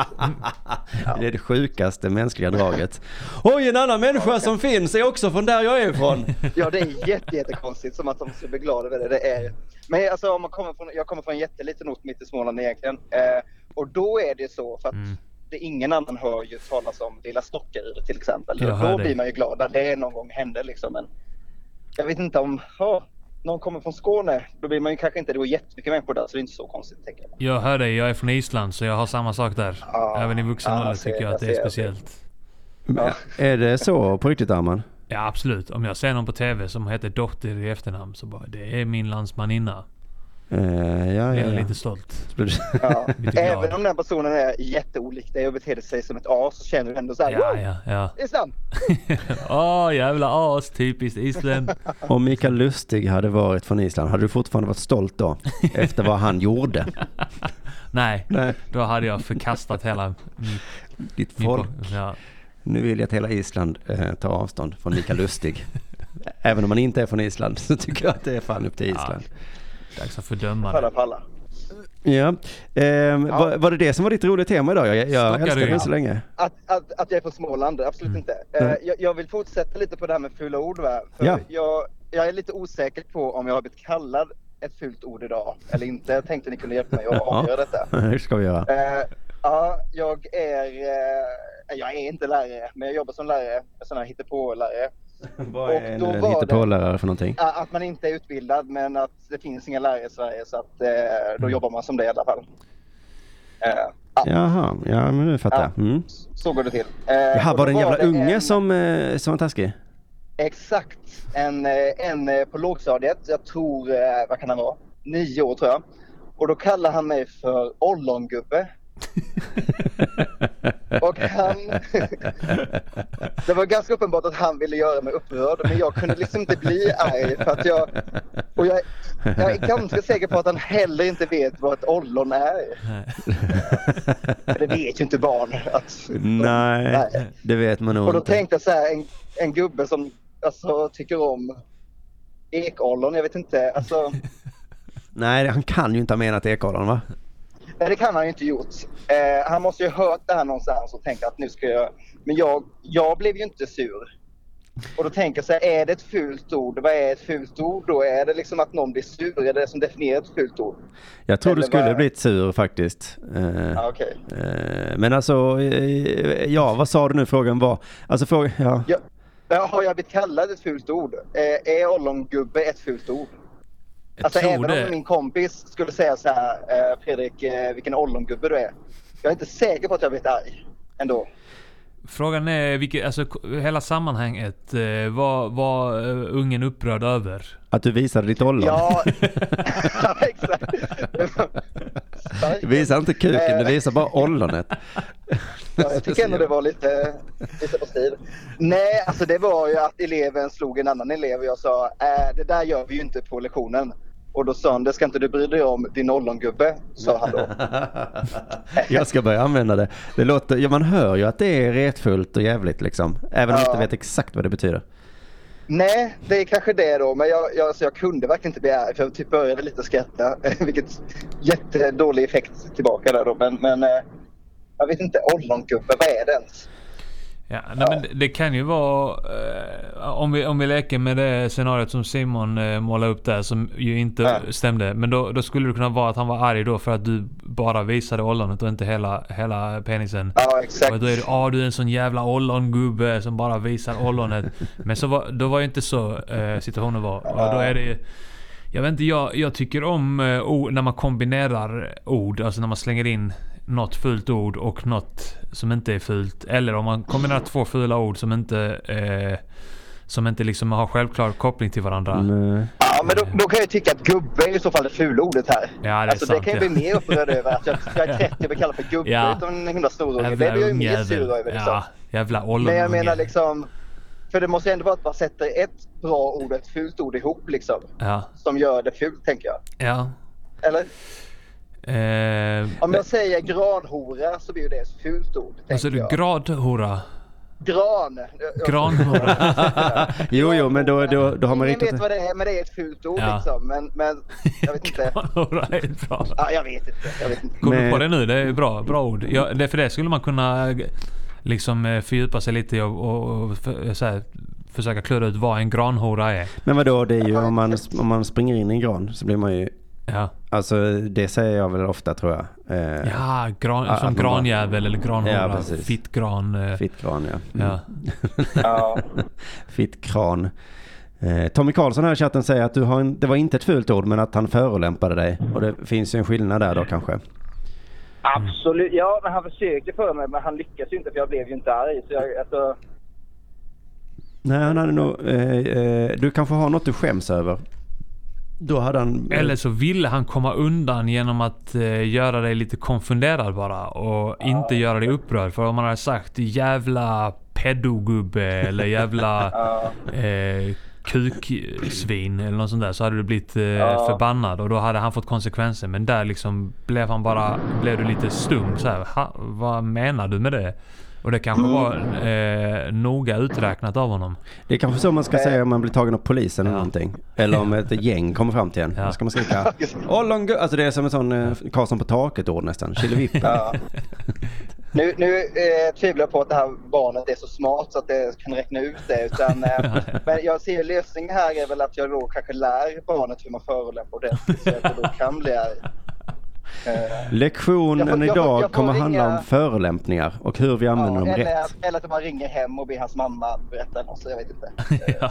Det är det sjukaste mänskliga draget. Oj, en annan människa som finns är också från där jag är ifrån. Ja, det är jätte, jättekonstigt som att de ska bli glada över det. det är... Men alltså, om man kommer från, jag kommer från en jätteliten ort mitt i Småland egentligen. Eh, och då är det så för att Mm. det, ingen annan hör ju talas om Lilla Stockaryd till exempel. Jag då blir man ju glad när det någon gång händer liksom. Men jag vet inte om ja, någon kommer från Skåne. Då blir man ju kanske inte, det går jättemycket människor där så det är inte så konstigt tänker jag. Jag hör dig, jag är från Island så jag har samma sak där. Ja, Även i vuxen ja, ålder ser- tycker jag att det är speciellt. Men Är det så på riktigt Arman? Ja absolut. Om jag ser någon på TV som heter Dotter i efternamn så bara det är min landsmaninna. Eh, ja, ja, är ja. lite stolt. Ja. Lite. Även om den personen är jätteolik dig och beter sig som ett as så känner du ändå såhär Ja, "Woo! ja, ja. Island! Åh jävla as, typiskt Island. Om Mikael Lustig hade varit från Island, hade du fortfarande varit stolt då? Efter vad han gjorde? Nej, Nej. då hade jag förkastat hela min, Ditt min folk. Ja. Nu vill jag att hela Island eh, tar avstånd från Mikael Lustig. Även om man inte är från Island så tycker jag att det är fan upp till Island. Dags att fördöma Palla det. palla. Ja. Ehm, Var, var det det som var ditt roliga tema idag? Jag, jag älskar det så länge. Att, att, att jag är från Småland, absolut inte. Eh, Nej. jag, jag vill fortsätta lite på det här med fula ord. Va? För Ja. jag, jag är lite osäker på om jag har blivit kallad ett fult ord idag eller inte. Jag tänkte ni kunde hjälpa mig att avgöra detta. Det ska vi göra. Eh, ja, jag är, eh, jag är inte lärare, men jag jobbar som lärare, sån här hittepå-lärare. Vad är en hittepålärare för någonting? Att man inte är utbildad, men att det finns inga lärare i Sverige så att eh, då Mm. jobbar man som det i alla fall. Eh, ja, Jaha, ja men nu fattar jag. Mm. så går det till. Eh, Jaha, var det en jävla unge en- som, eh, som var taskig? Exakt. En, eh, en eh, på lågstadiet, jag tror, vad kan han vara? Nio år tror jag. Och då kallar han mig för ollongubbe. Och han... det var ganska uppenbart att han ville göra mig upprörd men jag kunde liksom inte bli arg för att jag... Och jag, jag är ganska säker på att han heller inte vet vad ett ollon är. För det vet ju inte barn. Att, Nej, Nej. det vet man nog och då inte. tänkte jag så här, en, en gubbe som alltså, tycker om ekollon, jag vet inte, alltså Nej, han kan ju inte ha menat ekollon va? Nej, det kan han ju inte gjort. Eh, han måste ju ha hört det här någonstans och tänkt att nu ska jag, men jag, jag blev ju inte sur. Och då tänker jag så här, är det ett fult ord? Vad är ett fult ord då? Är det liksom att någon blir sur? Är det det som definierar ett fult ord? Jag tror du Eller skulle vad- blivit sur faktiskt. Eh, Ja, okej. eh, men alltså, eh, ja vad sa du nu frågan var? Alltså frågan. Ja, ja, har jag blivit kallad ett fult ord? Eh, är ollongubbe ett fult ord? Jag Alltså tror även det. om min kompis skulle säga så här, eh, Fredrik, eh, vilken ollongubbe du är. Jag är inte säker på att jag blivit arg ändå. Frågan är vilket, alltså hela sammanhanget. Eh, vad var ungen upprörd över? Att du visade ditt ollon. Ja, ja exakt. Starkt. Visa inte kuken, du visar bara ollonet. Ja, jag tycker ändå det var lite, lite på stil. Nej, alltså det var ju att eleven slog en annan elev och jag sa äh, det där gör vi ju inte på lektionen. Och då sa han, det ska inte du bry dig om din ollongubbe, sa han då. Jag ska börja använda det. det låter, ja, man hör ju att det är retfullt och jävligt liksom. Även om man Ja. inte vet exakt vad det betyder. Nej, det är kanske det då. Men jag, jag, alltså jag kunde verkligen inte bli arg för jag typ började lite skratta. Vilket jättedålig effekt tillbaka där då. Men, men eh, jag vet inte, ollongubbe, vad är det ens? Ja, nej, men det, det kan ju vara... Eh, om, vi, om vi leker med det scenariot som Simon eh, målade upp där som ju inte Ja. stämde. Men då, då skulle det kunna vara att han var arg då för att du bara visade ollonet och inte hela, hela penisen. Ja, exakt. Och då är det ah du är en sån jävla ollongubbe som bara visar ollonet. Men så var, då var ju inte så eh, situationen var. Och då är det Jag vet inte, jag, jag tycker om eh, ord, när man kombinerar ord. Alltså när man slänger in något fult ord och något som inte är fult. Eller om man kombinerar två fula ord som inte eh, som inte liksom har självklar koppling till varandra. Nej. Ja, men då, då kan jag tycka att gubbe är i så fall det fula ordet här. Ja, det är alltså, sant, det kan jag ja. bli mer upprörd över. Att jag, jag är 30 och blir kallad för gubbe Ja. utan en himla snorunge. Det Jävla blir jag ju mer sur över. Liksom. Ja, jävla ollonunge. Men jag menar liksom. För det måste ju ändå vara att man sätter ett bra ord och ett fult ord ihop liksom. Ja. Som gör det fult tänker jag. Ja. Eller? Eh, Om jag säger granhora så blir det ett fult ord. vad tänker du? Gradhora? Gran. Granhora? Jo, jo, men då, då, då har man Ingen riktat vet vad det är men det är ett fult ord Ja. liksom. Men, men jag vet inte. Granhora är bra. Ja, jag vet inte. Jag vet inte. Kom du Men- på det nu? Det är bra, bra ord. Ja, det, för det skulle man kunna liksom eh, fördjupa sig lite i och, och, och för, så här, försöka klura ut vad en granhora är. Men vadå, det är ju om man, om man springer in i en gran så blir man ju... Ja, Alltså det säger jag väl ofta tror jag. Eh, ja gran, som man granjävel eller granhora. Ja, precis. Fittgran. eh, Fittgran ja. Ja. Ja. Fittkran. Eh, Tommy Karlsson här i chatten säger att du har en, det var inte ett fult ord men att han förolämpade dig. Och det finns ju en skillnad där då kanske. Absolut. Ja, men han försökte för mig, men han lyckades ju inte för jag blev ju inte arg. Så jag, alltså, Nej, han hade nog... Eh, eh, du kanske har något du skäms över. Då hade han... Eller så ville han komma undan genom att eh, göra dig lite konfunderad bara. Och inte göra dig upprörd. För om man hade sagt jävla pedogubbe eller jävla eh, kuksvin eller något sånt där. Så hade du blivit eh, förbannad och då hade han fått konsekvenser. Men där liksom blev han bara, blev du lite stum så här. Ha, vad menar du med det? Och det kanske var eh, noga uträknat av honom. Det är kanske så man ska säga om man blir tagen av polisen eller någonting. Eller om ett gäng kommer fram till en. Ja. Då ska man skrika Ollongu... Alltså det är som en sån eh, Karlsson på taket-ord nästan. Killevippen. Ja. Nu, nu eh, tvivlar jag på att det här barnet är så smart så att det kan räkna ut det. Utan, eh, men jag ser lösningen här är väl att jag då kanske lär barnet hur man förolämpar ordentligt så att det då kan bli arg. Eh, Lektionen Jag får- jag får- idag jag får kommer handla ringa- om förolämpningar och hur vi använder ja, dem eller, rätt. eller att man ringer hem och ber hans mamma berätta något, jag vet inte. ja,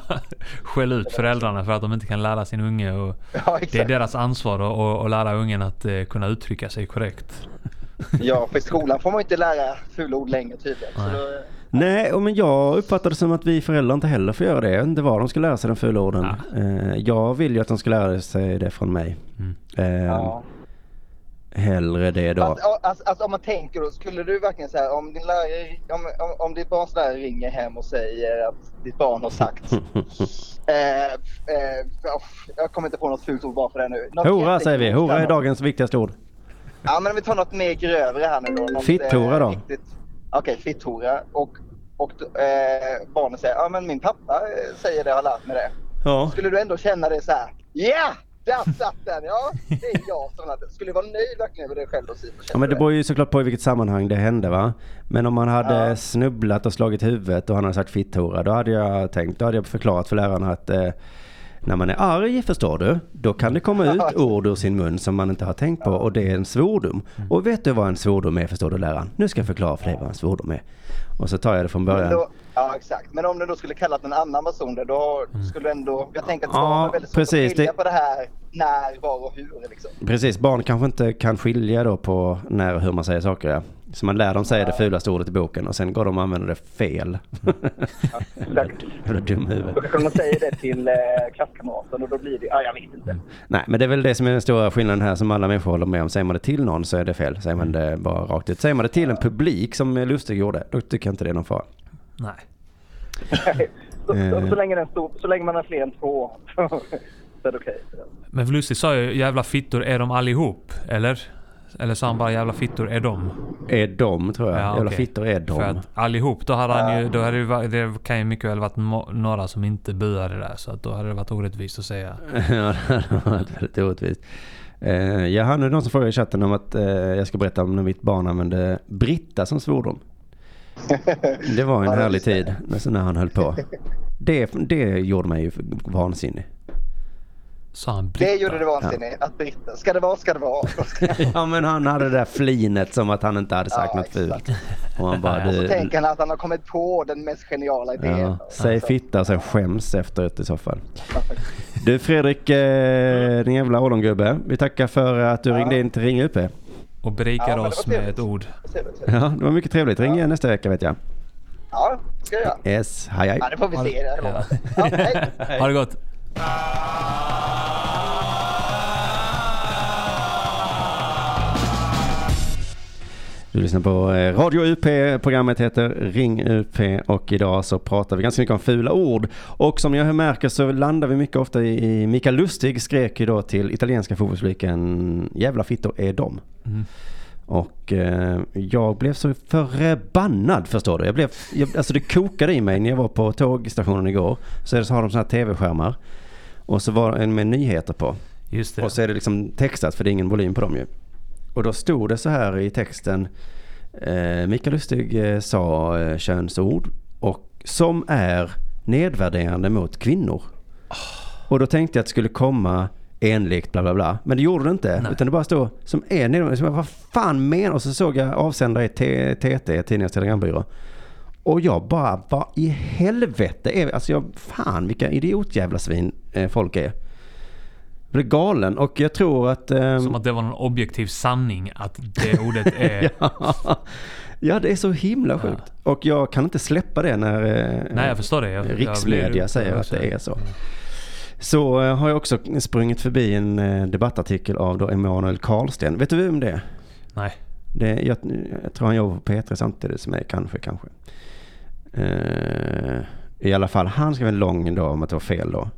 skäll ut föräldrarna för att de inte kan lära sin unge. Och Ja, det är deras ansvar att, att, lära ungen att eh, kunna uttrycka sig korrekt. Ja, för i skolan får man inte lära fula ord längre tydligen. Nej. då, Nej, och men jag uppfattar det som att vi föräldrar inte heller får göra det. Jag vet inte var de ska lära sig de fula orden. Eh, jag vill ju att de ska lära sig det från mig. Mm. Eh, ja. Hellre det då. Alltså, alltså, alltså om man tänker då, skulle du verkligen säga om din lärare, om, om, om ditt barns lärare ringer hem och säger att ditt barn har sagt eh, eh, Jag kommer inte på något fult ord bara för det nu. Något Hora säger vi. Hora är dagens viktigaste ord. Ja men om vi tar något mer grövre här nu då. Fitthora eh, då? Okej, fitthora. Och, och eh, barnet säger, ja men min pappa eh, säger det, har lärt mig det. Ja. Skulle du ändå känna det så här, ja! Där satt den! Ja, det är jag som hade. Skulle vara nöjd verkligen över det själv då? Ja men det beror ju såklart på i vilket sammanhang det hände va. Men om man hade Ja. snubblat och slagit huvudet och han hade sagt fitthora. Då hade jag tänkt, då hade jag förklarat för lärarna att eh, när man är arg förstår du. Då kan det komma ut ord ur sin mun som man inte har tänkt på och det är en svordom. Och vet du vad en svordom är förstår du läraren? Nu ska jag förklara för dig vad en svordom är. Och så tar jag det från början. då, ja exakt. Men om du då skulle kallat en annan person där, då skulle du ändå... Jag tänker att Ja, barn är väldigt svårt precis, att skilja det- på det här när, var och hur liksom. Precis, barn kanske inte kan skilja då på när och hur man säger saker. Ja. Så man lär dem säga det fulaste ordet i boken och sen går de och använder det fel. Exakt. Jävla dum huvud. Då kanske man säger det till eh, klasskamraten och då blir det... Ja, jag vet inte. Nej, men det är väl det som är den stora skillnaden här som alla människor håller med om. Säger man det till någon så är det fel. Säger man det bara rakt ut. Säger man det till en publik som Lustig gjorde, då tycker jag inte det är någon fara. Nej. Så, Eh. så, så, länge den stor, så länge man har fler än två så är det okej. Men Lustig sa ju jävla fittor är de allihop. Eller? Eller sa han bara jävla fittor är de? Är de tror jag. Ja, Jävla okej. fittor är de. För att allihop, då hade han ju... Då hade det, va- det kan ju mycket väl varit några som inte buade där. Så att då hade det varit orättvist att säga. ja, det hade varit väldigt orättvist. Eh, jag hade någon som frågade i chatten om att eh, jag ska berätta om när mitt barn använde Britta som svordom. Det var en Ja, det härlig tid när han höll på. Det, det gjorde mig ju vansinnig. Sa han Det Britta? gjorde det vansinnigt. Att Britta, ska det vara, ska det vara. Ja men han hade det där flinet som att han inte hade sagt Ja, något fult. Och han bara, Och så tänker han att han har kommit på den mest geniala idén. ja, säg Så- fitta och sen skäms efteråt i så fall. Du Fredrik, eh, din jävla ollongubbe. Vi tackar för att du ringde in till Ring UP. Och berikar Ja, det oss med ett ord. Trevligt. Ja, det var mycket trevligt. Ring igen nästa vecka vet jag. Ja, ska jag göra. Yes, hej hej. Ja, det får vi se. Det Ja. ja, hej. Ha det gott. Du lyssnar på eh, Radio UP, programmet heter Ring UP och idag så pratar vi ganska mycket om fula ord. Och som jag märker så landar vi mycket ofta i, Mikael Lustig skrek ju då till italienska fotbollspubliken jävla fittor är de. Mm. Och eh, jag blev så förbannad förstår du. Jag blev, jag, alltså det kokade i mig när jag var på tågstationen igår. Så, så har de sådana här tv-skärmar. Och så var det en med nyheter på. Just det. Och så är det liksom textat för det är ingen volym på dem ju. Och då stod det så här i texten. Eh, Mikael Lustig eh, sa eh, könsord och som är nedvärderande mot kvinnor. Och då tänkte jag att det skulle komma enligt bla bla bla. Men det gjorde det inte. Nej. Utan det bara stod som är nedvärderande. Vad fan menar Och så såg jag avsändare i TT, Tidningarnas Telegrambyrå. Och jag bara, vad i helvete är Alltså jag, fan vilka idiotjävla svin eh, folk är. Jag blev galen och jag tror att... ehm, Som att det var någon objektiv sanning att det ordet är... ja, ja, det är så himla sjukt. Och jag kan inte släppa det när eh, Nej, jag förstår det. Jag, jag riksmedia blir- säger jag att det är så. Så eh, har jag också sprungit förbi en eh, debattartikel av då Emanuel Karlsten. Vet du vem det är? Nej. Det, jag, jag tror han jobbar på P3 samtidigt som mig, kanske, kanske. Eh, I alla fall, han skrev en lång då om att det var fel då.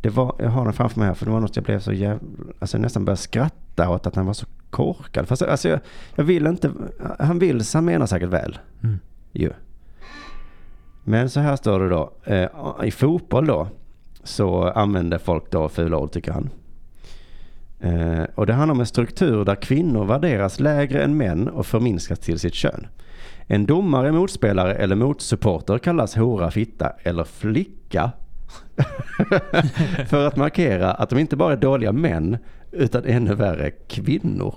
Det var, jag har den framför mig här för det var något jag blev så jävla, alltså jag nästan började skratta åt att han var så korkad. Fast alltså jag, jag vill inte, han vill, han menar säkert väl. Mm. Ju. Men så här står det då, eh, i fotboll då så använder folk då fula ord tycker han. Eh, och det handlar om en struktur där kvinnor värderas lägre än män och förminskas till sitt kön. En domare, motspelare eller motsupporter kallas hora, fitta eller flicka. För att markera att de inte bara är dåliga män utan ännu värre kvinnor.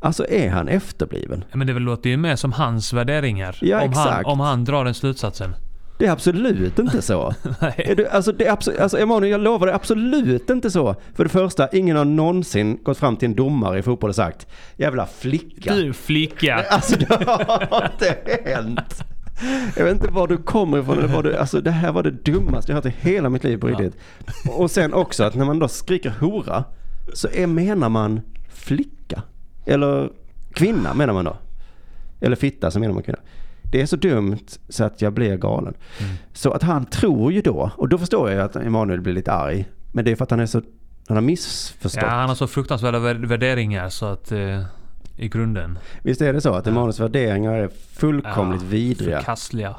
Alltså är han efterbliven? Men det låter ju mer som hans värderingar. Ja, om, han, exakt. om han drar den slutsatsen. Det är absolut inte så. Nej. du, alltså, det är absolut, alltså Emanuel, jag lovar det är absolut inte så. För det första, ingen har någonsin gått fram till en domare i fotboll och sagt jävla flicka. Du flicka. Alltså det har inte hänt. Jag vet inte var du kommer ifrån. Eller var du, alltså det här var det dummaste jag hört i hela mitt liv på Ja. riktigt. Och sen också att när man då skriker hora så är, menar man flicka. Eller kvinna menar man då. Eller fitta så menar man kvinna. Det är så dumt så att jag blir galen. Så att han tror ju då, och då förstår jag ju att Emanuel blir lite arg. Men det är för att han är så, han har missförstått. Ja, han har så fruktansvärda vär- värderingar så att... Eh, I grunden. Visst är det så att Emanuels värderingar är fullkomligt vidriga. Förkastliga.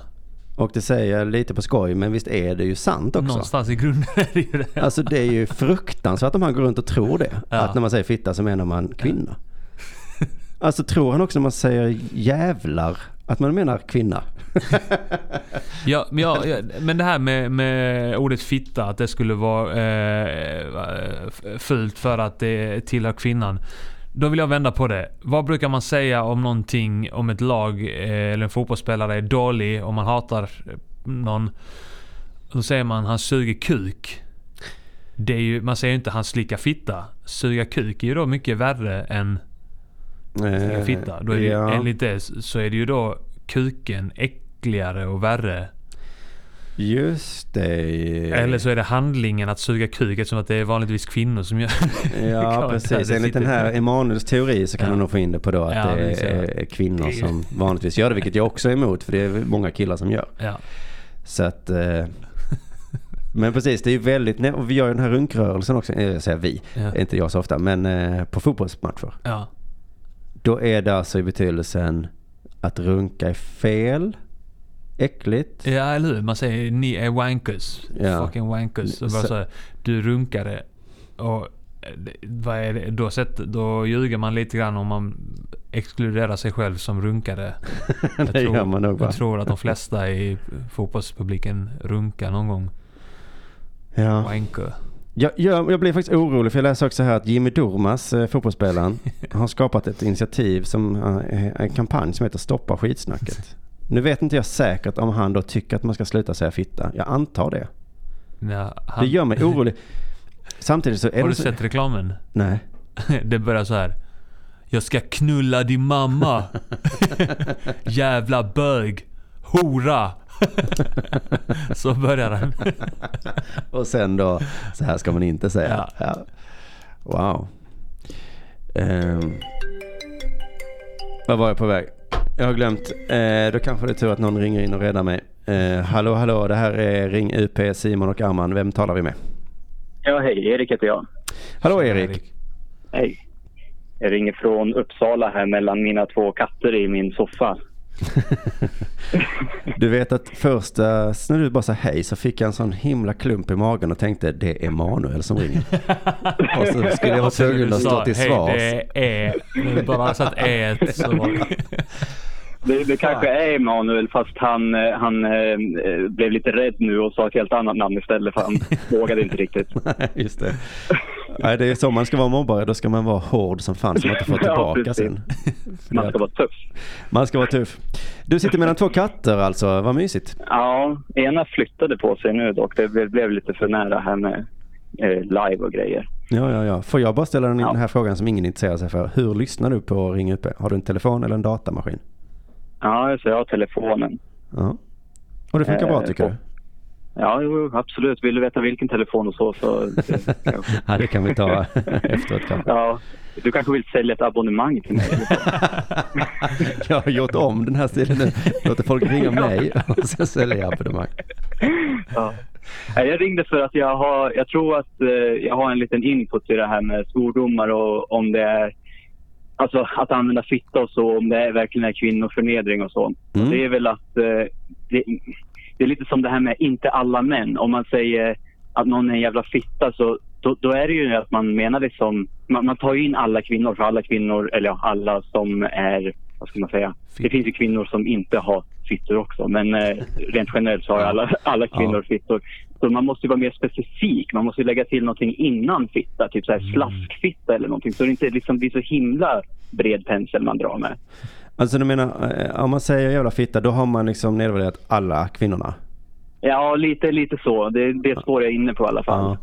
Och det säger jag lite på skoj, men visst är det ju sant också. Någonstans i grunden är det ju det. Alltså det är ju fruktansvärt om han går runt och tror det. Ja. Att när man säger fitta så menar man kvinna. Alltså tror han också när man säger jävlar att man menar kvinna? Ja, men, ja, ja, men det här med, med ordet fitta, att det skulle vara eh, f- fult för att det tillhör kvinnan. Då vill jag vända på det. Vad brukar man säga om någonting, om ett lag eh, eller en fotbollsspelare är dålig, om man hatar någon. Då säger man han suger kuk. Det är ju, man säger ju inte han slickar fitta. Suga kuk är ju då mycket värre än slicka fitta. Då är det, Eh, ja. Enligt det så är det ju då kuken äckligare och värre. Just det. Eller så är det handlingen att suga kuk eftersom att det är vanligtvis kvinnor som gör Ja Kan man precis. det Enligt den här Emanuels teori så kan Ja. du nog få in det på då att Ja, det ja. är kvinnor Det är- som vanligtvis gör det. Vilket jag också är emot för det är många killar som gör. Ja. Så att... Eh, men precis, det är ju väldigt... Och vi gör ju den här runkrörelsen också. eh, Jag säger vi, Ja. inte jag så ofta. Men eh, på fotbollsmatcher. ja. Då är det alltså i betydelsen att runka är fel, äckligt. Ja, eller hur? Man säger ni är wankers. Ja. Fucking wankers. Och bara Så- här, du runkade. Och det- vad är det? Då, sett, då ljuger man lite grann om man exkluderar sig själv som runkare. Jag det gör man nog? Jag tror att de flesta i fotbollspubliken runkar någon gång. Ja. Wanker. Jag, jag, jag blir faktiskt orolig för jag läser också här att Jimmy Durmaz, eh, fotbollsspelaren, har skapat ett initiativ som eh, en kampanj som heter Stoppa skitsnacket. Nu vet inte jag säkert om han då tycker att man ska sluta säga fitta. Jag antar det. Ja, han, Det gör mig orolig. Samtidigt så är Har du så... sett reklamen? Nej. Det börjar så här. Jag ska knulla din mamma. Jävla bög. Hora. så börjar den. Och sen då, så här ska man inte säga. Ja. Wow. Ehm. Vad var jag på väg? Jag har glömt. Eh, då kanske det är tur att någon ringer in och räddar mig. Eh, hallå, hallå, det här är Ring UP, Simon och Arman. Vem talar vi med? Ja, hej. Erik heter jag. Hallå Erik. Hej. Jag ringer från Uppsala här mellan mina två katter i min soffa. Du vet att först när du bara sa hej så fick jag en sån himla klump i magen och tänkte det är Manuel som ringer. och så skulle jag vara tvungen att stå till "Hej, svars. det är du bara satt ät så var det... Det, kanske är Emanuel fast han, eh, han eh, blev lite rädd nu och sa ett helt annat namn istället för han vågade inte riktigt. Nej, just det. Nej, det är så man ska vara mobbare. Då ska man vara hård som fan så man inte får Ja, tillbaka precis. sen. Man ska vara tuff. Man ska vara tuff. Du sitter mellan två katter alltså. Vad mysigt. Ja, ena flyttade på sig nu dock. Det blev, lite för nära här med eh, live och grejer. Ja, ja, ja. Får jag bara ställa den, den här frågan som ingen intresserar sig för. Hur lyssnar du på Ring UP? Har du en telefon eller en datamaskin? Ja, så jag har telefonen. Ja. Och det funkar bra Eh, tycker och- du? Ja, jo, absolut. Vill du veta vilken telefon och så så... Ja, det kan vi ta efteråt kanske. Ja, du kanske vill sälja ett abonnemang till mig? Jag har gjort om den här stilen nu. Låter folk ringa mig och sen säljer jag abonnemang. Ja. Jag ringde för att jag har, jag tror att eh, jag har en liten input i det här med svordomar och om det är, alltså att använda fitta och så, om det är, verkligen är kvinnoförnedring och så. Mm. Det är väl att eh, det, det är lite som det här med inte alla män. Om man säger att någon är en jävla fitta så då, då är det ju att man menar liksom, man, man tar ju in alla kvinnor för alla kvinnor, eller ja, alla som är, vad ska man säga, det finns ju kvinnor som inte har fittor också men eh, rent generellt så har alla, alla kvinnor fittor. Så man måste ju vara mer specifik, man måste lägga till någonting innan fitta, typ så här slaskfitta eller någonting så det inte liksom blir så himla bred pensel man drar med. Alltså du menar, eh, om man säger jävla fitta, då har man liksom nedvärderat alla kvinnorna? Ja, lite, lite så. Det, det spår jag inne på i alla fall. Ja.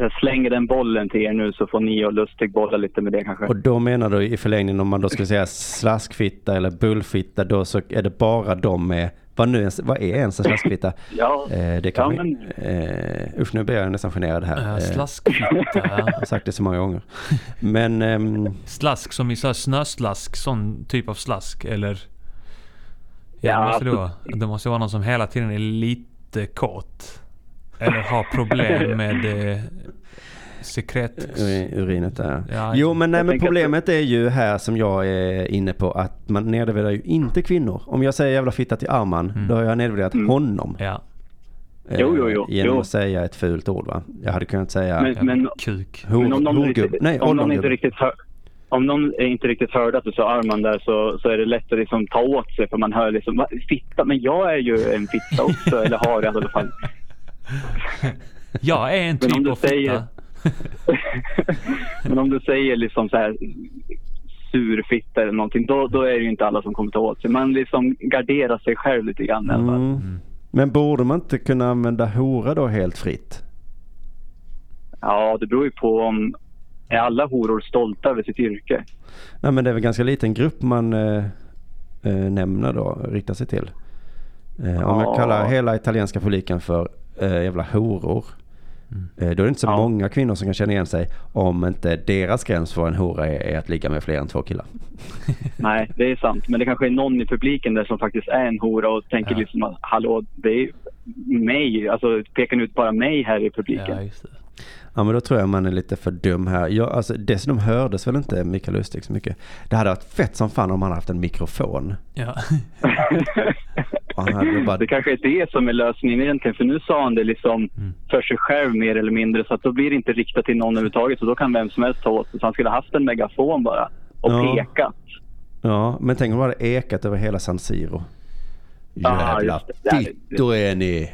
Jag slänger den bollen till er nu så får ni och Lustig bolla lite med det kanske. Och då menar du i förlängningen om man då skulle säga slaskfitta eller bullfitta, då så är det bara de med, vad, nu ens, vad är ens en slaskfitta? Ja, Eh, det kan ja, man, eh, usch nu blir jag nästan generad här. Ja, Eh, slaskfitta. jag har sagt det så många gånger. Men ehm, Slask som i så här snöslask, sån typ av slask eller? Ja, Ja, det måste det vara. Det måste vara någon som hela tiden är lite kåt. Eller har problem med eh, sekret. ur- urinet där. Ja, jo men nej men problemet är ju här som jag är inne på att man nedvärderar ju inte kvinnor. Om jag säger jävla fitta till Arman, Mm. då har jag nedvärderat honom. Ja, eh, Jo, jo, jo, Genom jo. att säga ett fult ord va. Jag hade kunnat säga Men, men, kuk. hor, men om någon, horgubb. riktigt, Nej, om någon inte ollongubbe. riktigt hör, om någon inte riktigt hörde att du sa Arman där så, så är det lätt att liksom ta åt sig för man hör liksom "Va, fitta, men jag är ju en fitta också eller har i alla fall. Jag är en Men om typ du av fitta. säger- Men om du säger liksom så här surfitta eller någonting, då, då är det ju inte alla som kommer ta åt sig. Man liksom garderar sig själv lite grann i alla fall. Mm. Men borde man inte kunna använda hora då helt fritt? Ja, det beror ju på om är alla horor stolta över sitt yrke. Nej men det är väl ganska liten grupp man eh, eh, nämner då, riktar sig till. Eh, om jag Ja. kallar hela italienska publiken för eh, jävla horor. Eh, då är det inte så Ja. många kvinnor som kan känna igen sig om inte deras gräns för en hora är, är att ligga med fler än två killar. Nej, det är sant. Men det kanske är någon i publiken där som faktiskt är en hora och tänker Ja. liksom att hallå, det är mig. Alltså pekar ni ut bara mig här i publiken? Ja, just det. Ja men då tror jag man är lite för dum här. Jag, alltså, dessutom hördes väl inte Mikael Lustig så mycket. Det hade varit fett som fan om han haft en mikrofon. Ja. Det kanske är det som är lösningen egentligen. För nu sa han det liksom för sig själv mer eller mindre. Så att då blir det inte riktat till någon överhuvudtaget. Så då kan vem som helst ta åt sig. Så han skulle ha haft en megafon bara och Ja. pekat. Ja, men tänk om det hade ekat över hela San Siro. Ja, Jävla fittor är ni.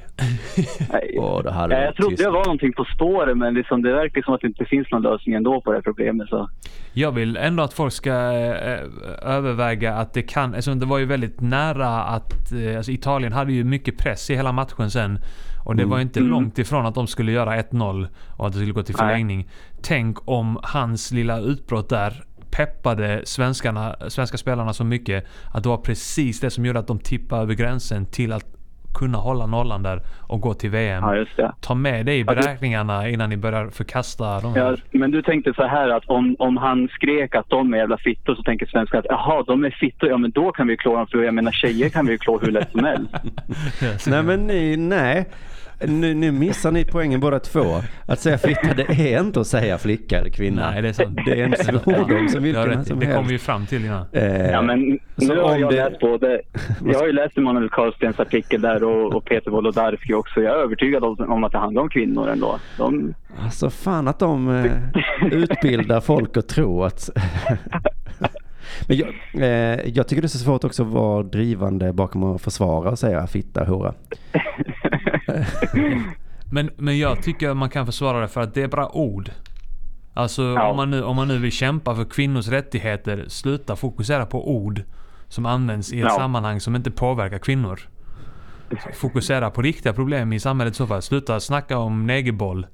Nej. Hade Ja, jag trodde tyst. det var någonting på spåret men liksom, det verkar som att det inte finns någon lösning ändå på det här problemet. Så. Jag vill ändå att folk ska eh, överväga att det kan... Alltså det var ju väldigt nära att... Eh, alltså Italien hade ju mycket press i hela matchen sen. Och det Mm. var ju inte Mm. långt ifrån att de skulle göra 1-0 och att det skulle gå till Nej. förlängning. Tänk om hans lilla utbrott där peppade svenskarna, svenska spelarna så mycket att det var precis det som gjorde att de tippade över gränsen till att kunna hålla nollan där och gå till VM. Ja, just det. Ta med det i beräkningarna innan ni börjar förkasta de här. Ja, men du tänkte så här att om, om han skrek att de är jävla fittor så tänker svenskar att jaha, de är fittor, ja men då kan vi ju klå dem för jag menar tjejer kan vi ju klå hur lätt som helst. Nej men nej. Nu, nu missar ni poängen båda två. Att säga fitta det är inte att säga flicka eller kvinna. Nej, det är sant. Det är en svordom som vilken rätt. som Det helst. vi ju fram till innan. Eh, Ja men så nu har jag det- läst både, jag har ju läst Emanuel Karlstens artikel där och, och Peter Wolodarski också. Jag är övertygad om, om att det handlar om kvinnor ändå. De, Alltså fan att de eh, utbildar folk att tro att... Men jag, eh, jag tycker det är så svårt också att vara drivande bakom att försvara och säga fitta, hora. Men, men jag tycker man kan försvara det för att det är bara ord. Alltså Ja. om, man nu, om man nu vill kämpa för kvinnors rättigheter, sluta fokusera på ord som används i ett Ja. sammanhang som inte påverkar kvinnor. Fokusera på riktiga problem i samhället i så fall. Sluta snacka om negerboll.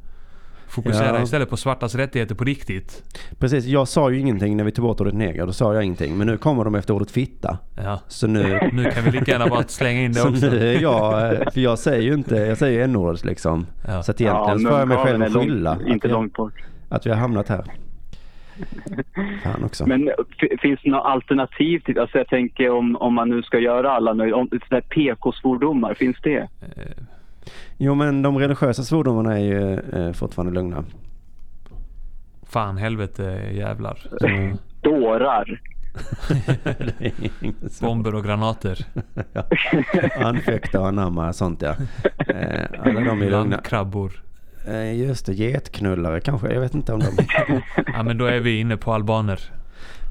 Fokusera Ja. istället på svartas rättigheter på riktigt. Precis, jag sa ju ingenting när vi tog bort ordet neger. Då sa jag ingenting. Men nu kommer de efter ordet fitta. Ja. Så nu... Nu kan vi lika gärna bara slänga in det Så också. nu jag, eh, för jag säger ju inte, jag säger n-ordet liksom. Ja. Så att egentligen så men får jag mig själv att skylla. inte att, långt bort. vi, att vi har hamnat här. Fan också. Men f- finns det något alternativ till, alltså jag tänker om, om man nu ska göra alla nöjda, om PK-svordomar, finns det? Jo men de religiösa svordomarna är ju eh, fortfarande lugna. Fan, helvete, jävlar. Mm. Dårar. Bomber och granater. ja. Anfäkta och anamma sånt ja. Eh, alla de är lugna. Landkrabbor. Eh, just det, getknullare kanske. Jag vet inte om de... Ja men då är vi inne på albaner.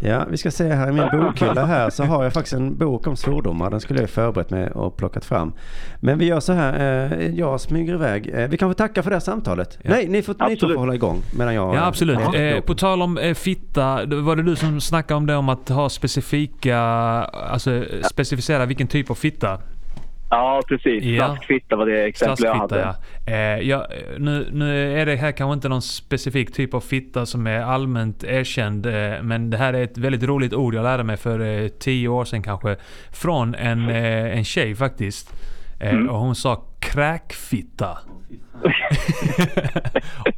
Ja, vi ska se här i min bokhylla här så har jag faktiskt en bok om svordomar. Den skulle jag förberett mig och plockat fram. Men vi gör så här, eh, jag smyger iväg. Eh, vi kan få tacka för det här samtalet. Ja. Nej, ni, får, ni två får hålla igång medan jag... Ja absolut. läser Eh, på tal om eh, fitta. Var det du som snackade om det om att ha specifika... Alltså specificera vilken typ av fitta? Ja, precis. Ja. Slaskfitta var det exempel jag hade. ja. Eh, ja nu, nu är det här kanske inte någon specifik typ av fitta som är allmänt erkänd. Eh, men det här är ett väldigt roligt ord jag lärde mig för eh, tio år sedan kanske. Från en, eh, en tjej faktiskt. Eh, Mm. Och hon sa kräkfitta.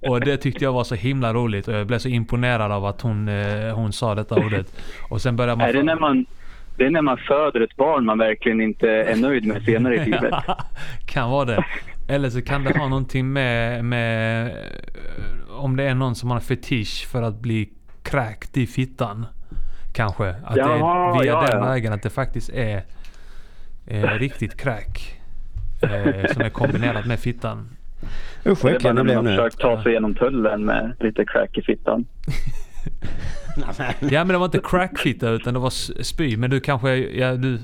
och det tyckte jag var så himla roligt och jag blev så imponerad av att hon, eh, hon sa detta ordet. Och sen började man... Är det när man, det är när man föder ett barn man verkligen inte är nöjd med senare i livet. kan vara det. Eller så kan det ha någonting med, med eh, om det är någon som har en fetisch för att bli kräkt i fittan. Kanske. Att det Jaha, är via ja, den ja. vägen att det faktiskt är eh, riktigt kräk. Eh, som är kombinerat med fittan. Usch Det är vad bara äcklig när ni blev man nu. försökt ta sig igenom tullen med lite crack i fittan. Ja men det var inte crackfitta utan det var spy. Men du kanske, ja du...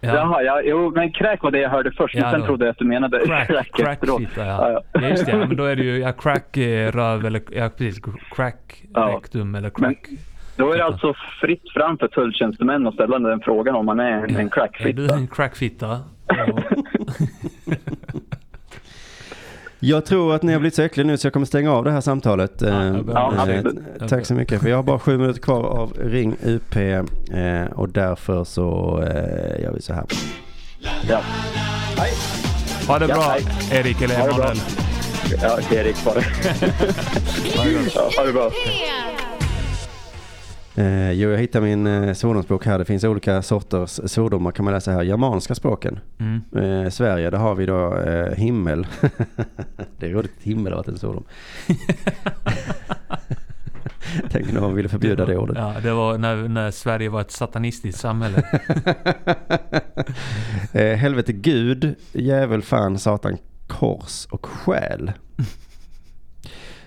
Ja. Jaha, ja, jo, men crack var det jag hörde först. Ja, men sen då. trodde jag att du menade Crack, efteråt. crackfitta ja. ja. Just det, ja, men då är det ju ja, crack-röv eller ja, precis, crack-rektum eller Men crack... då är det alltså fritt fram för tulltjänstemän att ställa den frågan om man är en, en Är du crackfitta. en crackfitta? Jag tror att ni har blivit så äckliga nu så jag kommer stänga av det här samtalet. Eh, jag börjar Ja, eh, tack så mycket. För jag har bara sju minuter kvar av Ring UP eh, och därför så eh, gör vi så här. Ja, Ha det Ja, bra hej. Erik eller. Emanuel. ja Erik var det. ja, ha det bra. Eh, jo, jag hittar min eh, svordomsbok här. Det finns olika sorters svordomar kan man läsa här. Germanska språken. Mm. Eh, Sverige, där har vi då eh, himmel. det är roligt att himmel har varit en svordom. Tänk när man ville förbjuda det ordet. Ja, det var när, när Sverige var ett satanistiskt samhälle. eh, helvete Gud, djävul, fan, satan, kors och själ.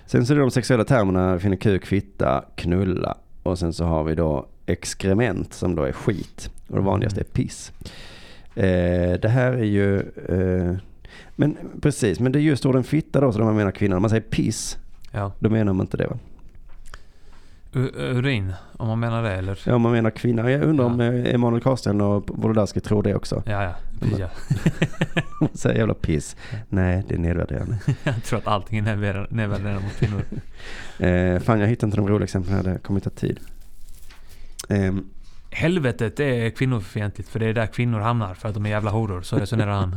Sen så är det de sexuella termerna, finner kuk, fitta, knulla. Och sen så har vi då exkrement som då är skit. Och det vanligaste är piss. Eh, det här är ju... Eh, men precis, men det är just orden fitta då som man menar kvinnan. Om man säger piss, Ja. då menar man inte det va? Urin, om man menar det eller? Ja, om man menar kvinna. Jag undrar om eh, Emanuel Karlsten och Wolodarski tror det också. Ja, ja. Ja. Man säger jävla piss. Nej, det är nedvärderande. Jag tror att allting är nedvärderande mot kvinnor. Eh, fan, jag hittar inte de roliga exemplen här. Det kommer ta tid. Ehm, Helvetet är kvinnofientligt för det är där kvinnor hamnar för att de är jävla horor. Så resonerar han.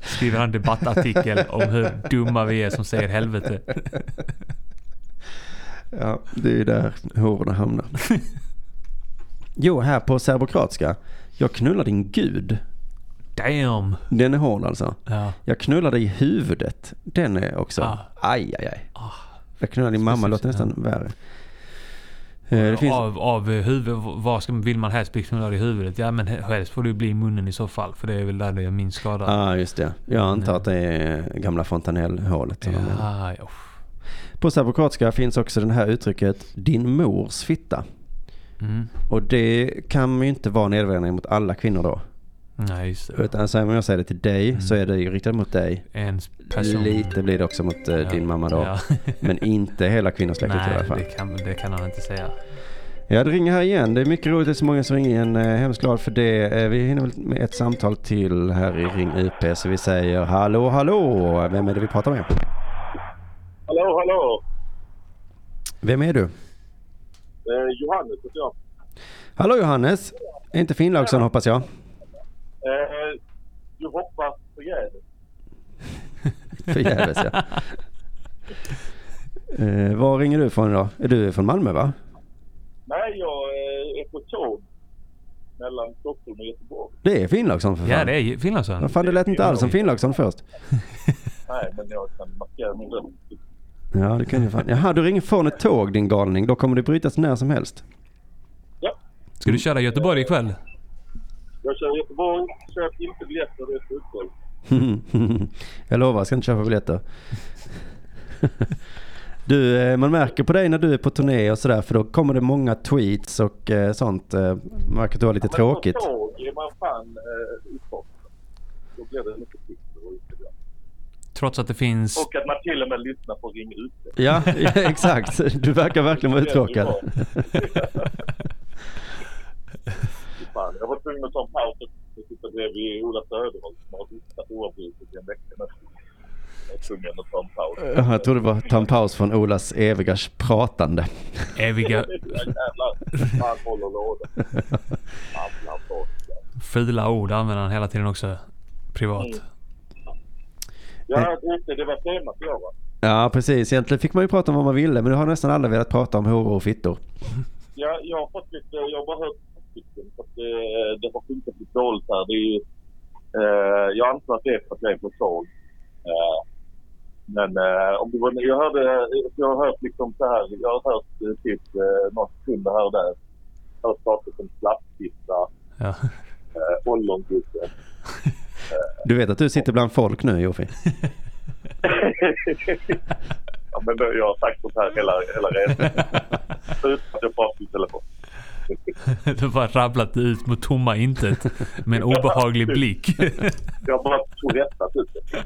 Skriver han debattartikel om hur dumma vi är som säger helvete. ja, det är ju där hororna hamnar. jo, här på serbokroatiska. Jag knullar din gud. Damn! Den är hård alltså. Ja. Jag knullar dig i huvudet. Den är också. Ah. Aj, aj, aj. Jag knullar din mamma låter nästan värre. Eh, finns... Av, av huvud, vad ska, vill man helst bli knullad i huvudet? Ja men helst får det bli i munnen i så fall. För det är väl där det gör minst skada. Ja, ah, just det. Jag antar att det är gamla fontanellhålet. Ja, ja. På serbokroatiska finns också det här uttrycket din mors fitta. Mm. Och det kan ju inte vara nedvärderande mot alla kvinnor då. Nej, just det. Utan alltså, om jag säger det till dig så är det ju riktat mot dig. En person. Lite blir det också mot eh, Ja, din mamma då. ja. Men inte hela kvinnosläktet i alla Nej, fall. det kan, det kan han inte säga. Ja, det ringer här igen. Det är mycket roligt. Det är så många som ringer igen. Eh, Hemskt glad för det. Eh, Vi hinner väl med ett samtal till här i Ring UP. Så vi säger hallå, hallå. Vem är det vi pratar med? Hallå, hallå! Vem är du? Eh, Johannes heter jag. Hallå Johannes. Är inte Finnlaugsson hoppas jag. Eh, du hoppas förgäves. Förgäves ja. Eh, var ringer du ifrån då? Är du från Malmö va? Nej, jag eh, är på tåg mellan Stockholm och Göteborg. Det är Finnlaugsson för fan. Ja, det är Finnlaugsson. Vad fan, det lät inte alls som Finnlaugsson först. Nej, men jag kan markera min röst. Ja, det kan ju fan. Jaha, du ringer från ett tåg din galning. Då kommer det brytas när som helst. Ska du köra Göteborg ikväll? Jag kör Göteborg, köp inte biljetter, det är slutsålt. jag lovar, jag ska inte köpa biljetter. Du, eh, man märker på dig när du är på turné och sådär för då kommer det många tweets och eh, sånt. eh, Man märker att du har lite tråkigt. Men på tåg är man fan eh. Då blir det mycket Twitter. Trots att det finns... Och att man till och med lyssnar på Ring. Ja, ja, exakt. Du verkar verkligen vara uttråkad. Jag var tvungen att ta en paus och sitta bredvid Ola Söderholm som har lyssnat oavbrutet i en vecka nu. Jag Jag tror det var ta en paus från Olas eviga pratande. Eviga han håller låda. Fula ord använder han hela tiden också. Privat. Mm. Ja, det, det var temat i år va? Ja, precis. Egentligen fick man ju prata om vad man ville, men nu har nästan alla velat prata om horor och fittor. Ja, jag har fått lite, jag har bara hört stycken för att det, det har funkat lite dåligt här. Det är ju, eh, jag antar att det är för att jag är på tåg. Eh, men eh, om det var, jag hörde, jag har hört liksom så här, jag har hört eh, typ eh, några sekunder här och där. Jag har hört saker som slappfitta, Ja. eh. Du vet att du sitter bland folk nu, Jofi? ja, men jag har sagt sånt här hela, hela resan. Utan att jag pratar i telefon. Du har bara rabblat ut mot tomma intet med en obehaglig blick. Jag har bara tourettat ut det.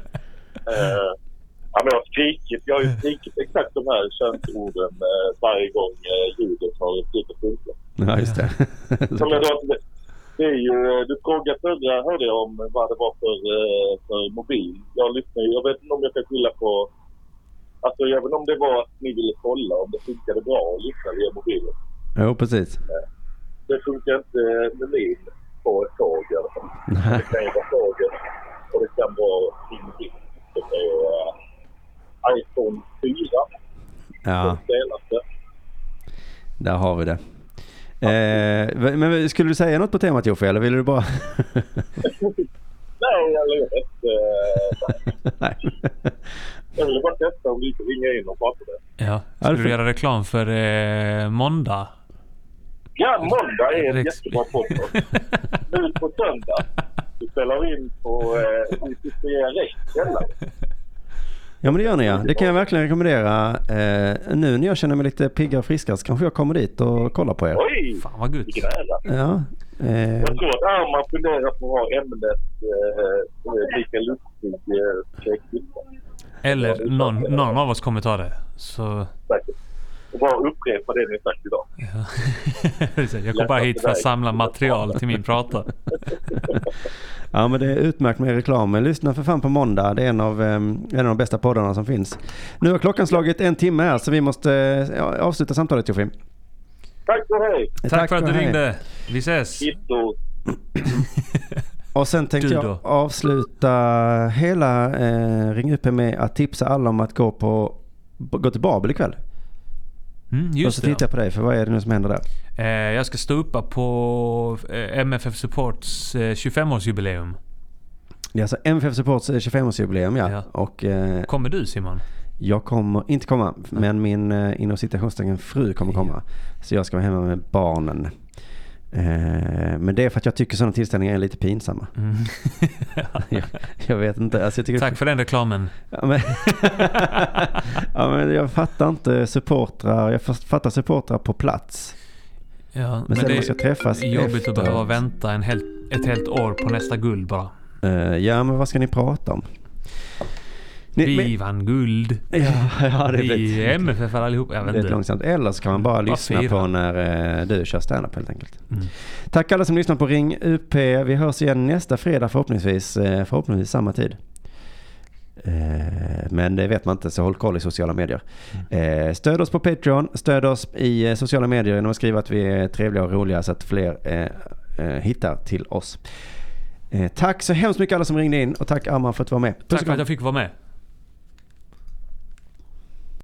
Ja, men jag har skrikit. Jag har ju skrikit exakt de här könsorden eh, varje gång eh, ljudet har slutat funka. Ja, just det. Som jag då, det, är ju, eh, du frågade förra hörde jag om vad det var för, för mobil. Jag lyssnar Jag vet inte om jag kan skylla på... Alltså inte om det var att ni ville kolla om det funkade bra att lyssna via mobilen. Jo, precis. Det funkar inte med min på ett tåg i alla fall. Det kan ju vara tåget och det kan vara ingenting. Det kan ju vara iPhone 4, Ja, där har vi det. Eh, men skulle du säga något på temat Jofi, eller ville du bara... Nej, jag vet inte. Nej. Eller bara testa om vi inte ringer in och pratar det. Ja. Ja, Ska det du göra reklam för eh, måndag? Ja, måndag är en Rex- jättebra podcast. Nu på söndag. Vi spelar in på eh, Interfria Rex? Ja men det gör ni ja. Det kan jag verkligen rekommendera. Eh, nu när jag känner mig lite piggare och friskare så kanske jag kommer dit och kollar på er. Oj! Fan vad gött. Ja. Eh, Jag tror att Arman funderar på att ha ämnet eh, Mikael Lustig eh. Eller någon, någon av oss kommer ta det. Så Säkert. Och bara upprepa det ni sagt idag. jag kommer bara hit för att samla material till min prata. ja men det är utmärkt med reklam. Men lyssna för fan på måndag. Det är en av, eh, en av de bästa poddarna som finns. Nu har klockan slagit en timme här så vi måste eh, ja, avsluta samtalet Jofim. Tack och hej! Tack, för att du hej. ringde. Vi ses. Och sen tänkte jag avsluta hela eh, Ring UP med att tipsa alla om att gå på gå till Babel ikväll. Mm, just jag på dig för vad är det nu som händer där? Eh, jag ska stå uppa på eh, MFF Supports eh, 25-årsjubileum. Det är alltså MFF Supports eh, 25-årsjubileum ja. Ja. Och eh, Kommer du Simon? jag kommer inte komma. Men min eh, inom citationstecken fru kommer komma. Så jag ska vara hemma med barnen. Eh, men det är för att jag tycker sådana tillställningar är lite pinsamma. Mm. jag, jag vet inte. Alltså jag Tack för den reklamen. Ja men, ja, men jag fattar inte supportrar. Jag fattar supportrar på plats. Ja, Men sen det man ska träffas är jobbigt efteråt. att behöva vänta en hel, ett helt år på nästa guld bara. Eh, ja men vad ska ni prata om? Ni, Vi men- vann guld. Ja, ja det Vi är MFF allihop. Jag det vet är ett inte. långsamt. Eller så kan man bara lyssna fira. på när eh, du kör standup helt enkelt. Mm. Tack alla som lyssnar på Ring UP. Vi hörs igen nästa fredag förhoppningsvis. eh, Förhoppningsvis samma tid. Eh, Men det vet man inte så håll koll i sociala medier. Mm. Stöd oss på Patreon. Stöd oss i sociala medier genom att skriva att vi är trevliga och roliga så att fler hittar till oss. Tack så hemskt mycket alla som ringde in och tack Arman för att du var med. Tack för att jag fick vara med.